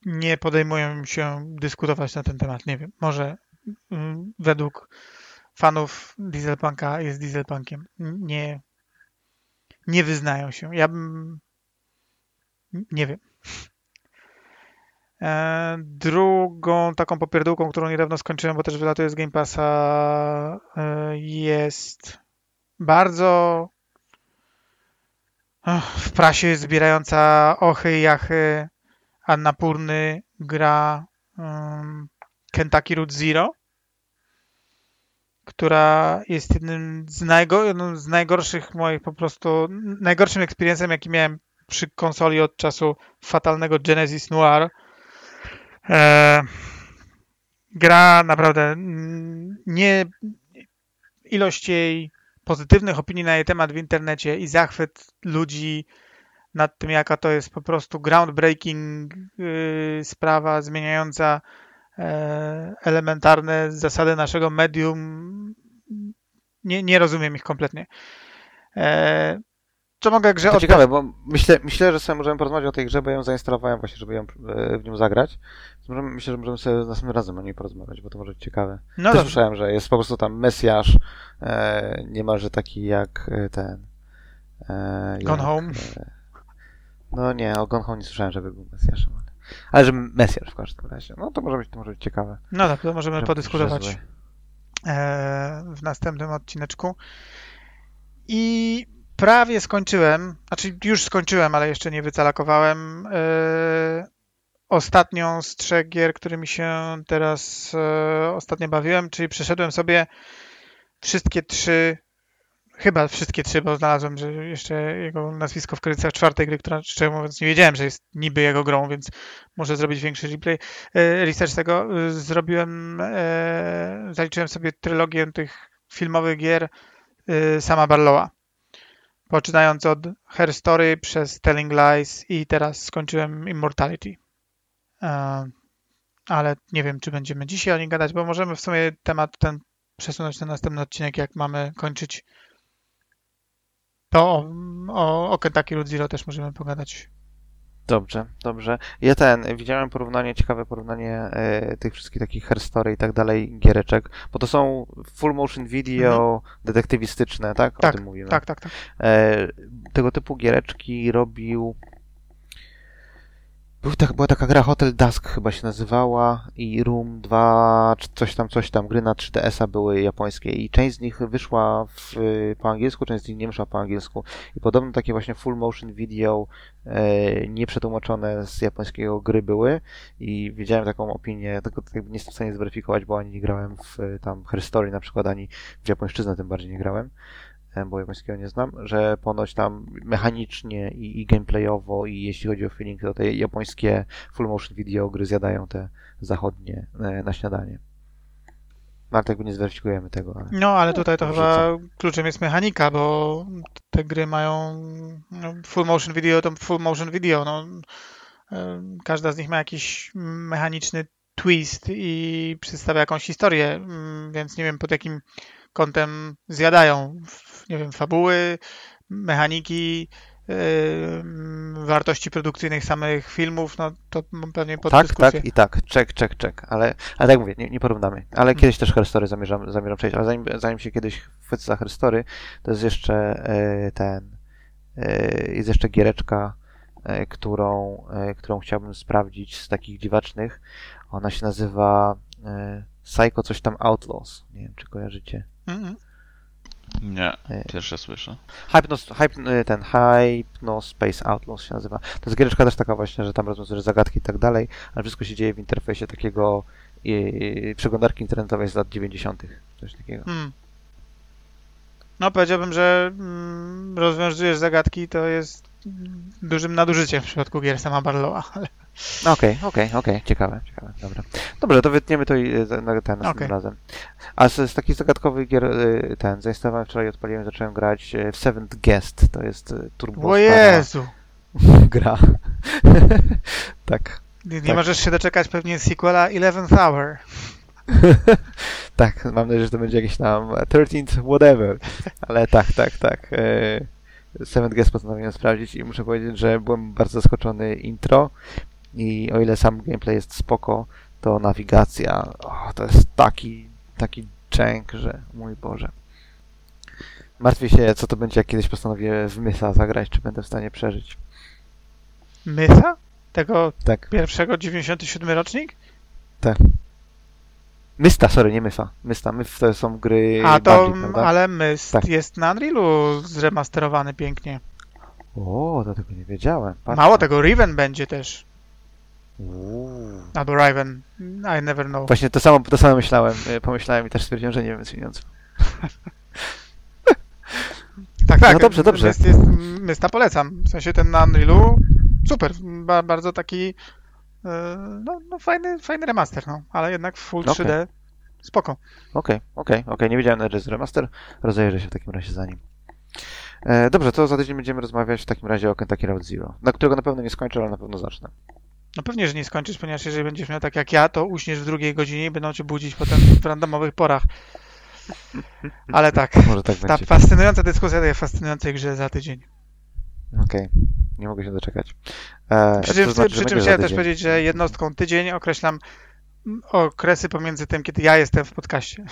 Nie podejmuję się dyskutować na ten temat. Nie wiem. Może mm, według fanów Dieselpunka jest Dieselpunkiem. Nie, nie wyznają się. Ja bym. Nie wiem. E, drugą taką popierdółką, którą niedawno skończyłem, bo też wylatuje z Game Passa, e, jest bardzo w prasie zbierająca ochy i jachy Annapurny gra Kentucky Route Zero która jest jednym z, najgo, z najgorszych moich po prostu, najgorszym eksperiencem, jaki miałem przy konsoli od czasu fatalnego Genesis Noir. E, gra naprawdę nie ilość jej pozytywnych opinii na jej temat w internecie i zachwyt ludzi nad tym, jaka to jest po prostu groundbreaking yy, sprawa zmieniająca elementarne zasady naszego medium. Nie, nie rozumiem ich kompletnie. E, co mogę grze To ciekawe, bo myślę, myślę, że sobie możemy porozmawiać o tej grze, bo ją zainstalowałem właśnie, żeby ją e, w nią zagrać. Myślę, że możemy sobie następnym razem o niej porozmawiać, bo to może być ciekawe. No Też słyszałem, że jest po prostu tam Mesjasz, e, niemalże taki jak ten... E, Gone jak, Home? E, no nie, o Gone Home nie słyszałem, żeby był Mesjaszem. Ale że Mesjasz w każdym razie. No to może być, to może być ciekawe. No tak, to możemy podyskutować e, w następnym odcineczku. I prawie skończyłem, znaczy już skończyłem, ale jeszcze nie wycalakowałem e, ostatnią z trzech gier, którymi się teraz e, ostatnio bawiłem, czyli przeszedłem sobie wszystkie trzy Chyba wszystkie trzy, bo znalazłem, że jeszcze jego nazwisko w kredytach czwartej gry, która szczerze mówiąc nie wiedziałem, że jest niby jego grą, więc muszę zrobić większy replay. E, research tego e, zrobiłem, e, zaliczyłem sobie trylogię tych filmowych gier sama Barlowa. Poczynając od Her Story przez Telling Lies i teraz skończyłem Immortality. Ale nie wiem, czy będziemy dzisiaj o nim gadać, bo możemy w sumie temat ten przesunąć na następny odcinek, jak mamy kończyć to o, o, o Kentucky Road Zero też możemy pogadać. Dobrze, dobrze. Ja ten, widziałem porównanie, ciekawe porównanie e, tych wszystkich takich herstory i tak dalej, giereczek, bo to są full motion video mhm. detektywistyczne, tak? tak? O tym mówimy. Tak, tak, tak. E, tego typu giereczki robił był tak, była taka gra Hotel Dusk chyba się nazywała i Room 2, coś tam, coś tam, gry na 3DS-a były japońskie i część z nich wyszła w, po angielsku, część z nich nie wyszła po angielsku. I podobno takie właśnie full motion video e, nieprzetłumaczone z japońskiego gry były. I widziałem taką opinię, tylko nie jestem w stanie zweryfikować, bo ani nie grałem w tam Herstory na przykład, ani w japońszczyznę tym bardziej nie grałem, bo japońskiego nie znam, że ponoć tam mechanicznie i, i gameplayowo i jeśli chodzi o feeling, to te japońskie full motion video gry zjadają te zachodnie e, na śniadanie. No, ale jakby nie zweryfikujemy tego. Ale... No, ale tutaj to chyba kluczem jest mechanika, bo te gry mają no, full motion video, to full motion video. No, e, każda z nich ma jakiś mechaniczny twist i przedstawia jakąś historię, mm, więc nie wiem pod jakim kątem zjadają nie wiem, fabuły, mechaniki, yy, wartości produkcyjnych samych filmów, no to pewnie pod Tak, dyskusję. tak i tak, czek, czek, czek, ale, ale tak mówię, nie, nie porównamy, ale hmm. kiedyś też Herstory zamierzam, zamierzam przejść, ale zanim, zanim się kiedyś chwycę za Herstory, to jest jeszcze yy, ten, yy, jest jeszcze giereczka, yy, którą, którą chciałbym sprawdzić z takich dziwacznych, ona się nazywa Psycho coś tam Outlaws, nie wiem, czy kojarzycie. Mm -hmm. Nie, e, pierwsze słyszę. Hypnos, hyp, e, ten Hypno Space Outlaws się nazywa. To jest giereczka też taka właśnie, że tam rozwiązujesz zagadki i tak dalej, ale wszystko się dzieje w interfejsie takiego i, przeglądarki internetowej z lat 90. Coś takiego. Hmm. No, powiedziałbym, że mm, rozwiązujesz zagadki, to jest dużym nadużyciem w przypadku gier sama Barlowa, ale Okej, okej, okej, ciekawe, ciekawe, dobra. Dobrze, to wytniemy to i e, na ten następnym Okej. razem. A z, z takich zagadkowych gier, e, ten, zainstalowałem wczoraj, odpaliłem, zacząłem grać e, w Seventh Guest, to jest turbo o Jezu! <laughs> gra. <laughs> tak, Nie, nie Tak. możesz się doczekać pewnie sequela Eleventh Hour. <laughs> tak, mam nadzieję, że to będzie jakiś tam 13th whatever, ale tak, tak, tak. E, Seventh Guest postanowiłem sprawdzić i muszę powiedzieć, że byłem bardzo zaskoczony intro i o ile sam gameplay jest spoko, to nawigacja, o, to jest taki, taki dżęk, że mój Boże. Martwię się, co to będzie, jak kiedyś postanowię w Mysa zagrać, czy będę w stanie przeżyć. Mytha? Tego Tak, pierwszego 97 rocznik? Mysta, sorry, nie Myfa. Mysta, Myf to są gry A to, Bungie, prawda? ale Myst Tak. jest na Unrealu zremasterowany pięknie. O, to tego nie wiedziałem. Mało tego, Riven będzie też. Uuu. Albo Riven. I never know. Właśnie to samo, to samo myślałem, e, pomyślałem i też stwierdziłem, że nie wiem, co pieniądze. <laughs> Tak, tak. No dobrze, dobrze. Myst jest, Mysta polecam. W sensie ten na Unrealu super. Ba, bardzo taki no, no fajny, fajny remaster, no. Ale jednak w full Okej. 3D spoko. Okej, okej, okej, nie wiedziałem nawet, że jest remaster. Rozejrzę się w takim razie za nim. E, dobrze, to za tydzień będziemy rozmawiać w takim razie o Kentucky Road Zero, na którego na pewno nie skończę, ale na pewno zacznę. No pewnie, że nie skończysz, ponieważ jeżeli będziesz miał tak jak ja, to uśniesz w drugiej godzinie i będą cię budzić potem w randomowych porach. <laughs> Ale tak, Może tak ta będzie. fascynująca dyskusja tej fascynującej grze za tydzień. Okej, nie mogę się doczekać. E, Przy czym, znaczy, przy czym chciałem też powiedzieć, że jednostką tydzień określam mm, okresy pomiędzy tym, kiedy ja jestem w podcaście.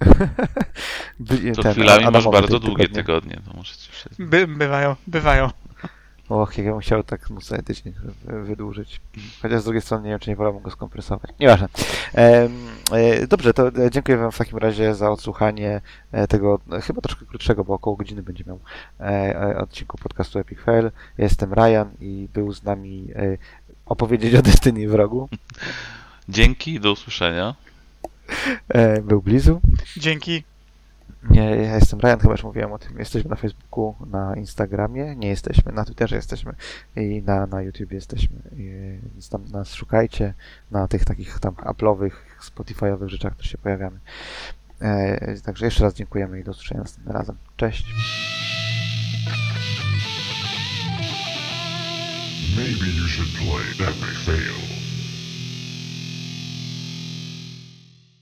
<laughs> By- To ten, chwilami masz bardzo długie tygodnie. tygodnie, to muszę ci przyznać. By, bywają, bywają. Och, jak ja bym chciał tak móc sobie tydzień wy- wydłużyć. Chociaż z drugiej strony nie wiem, czy nie wolałbym go skompresować. Nieważne. E, dobrze, to e, dziękuję Wam w takim razie za odsłuchanie e, tego chyba troszkę krótszego, bo około godziny będzie miał e, odcinku podcastu Epic Fail. Ja jestem Ryan i był z nami e, opowiedzieć o Destiny wrogu. Dzięki, do usłyszenia. E, był Blizu. Dzięki. Nie, ja jestem Ryan, chyba już mówiłem o tym. Jesteśmy na Facebooku, na Instagramie, nie jesteśmy, na Twitterze jesteśmy i na, na YouTube jesteśmy. I, więc tam nas szukajcie na tych takich tam Apple'owych, Spotify'owych rzeczach, które się pojawiamy. E, także jeszcze raz dziękujemy i do usłyszenia następnym razem. Cześć! Maybe you should play Fail.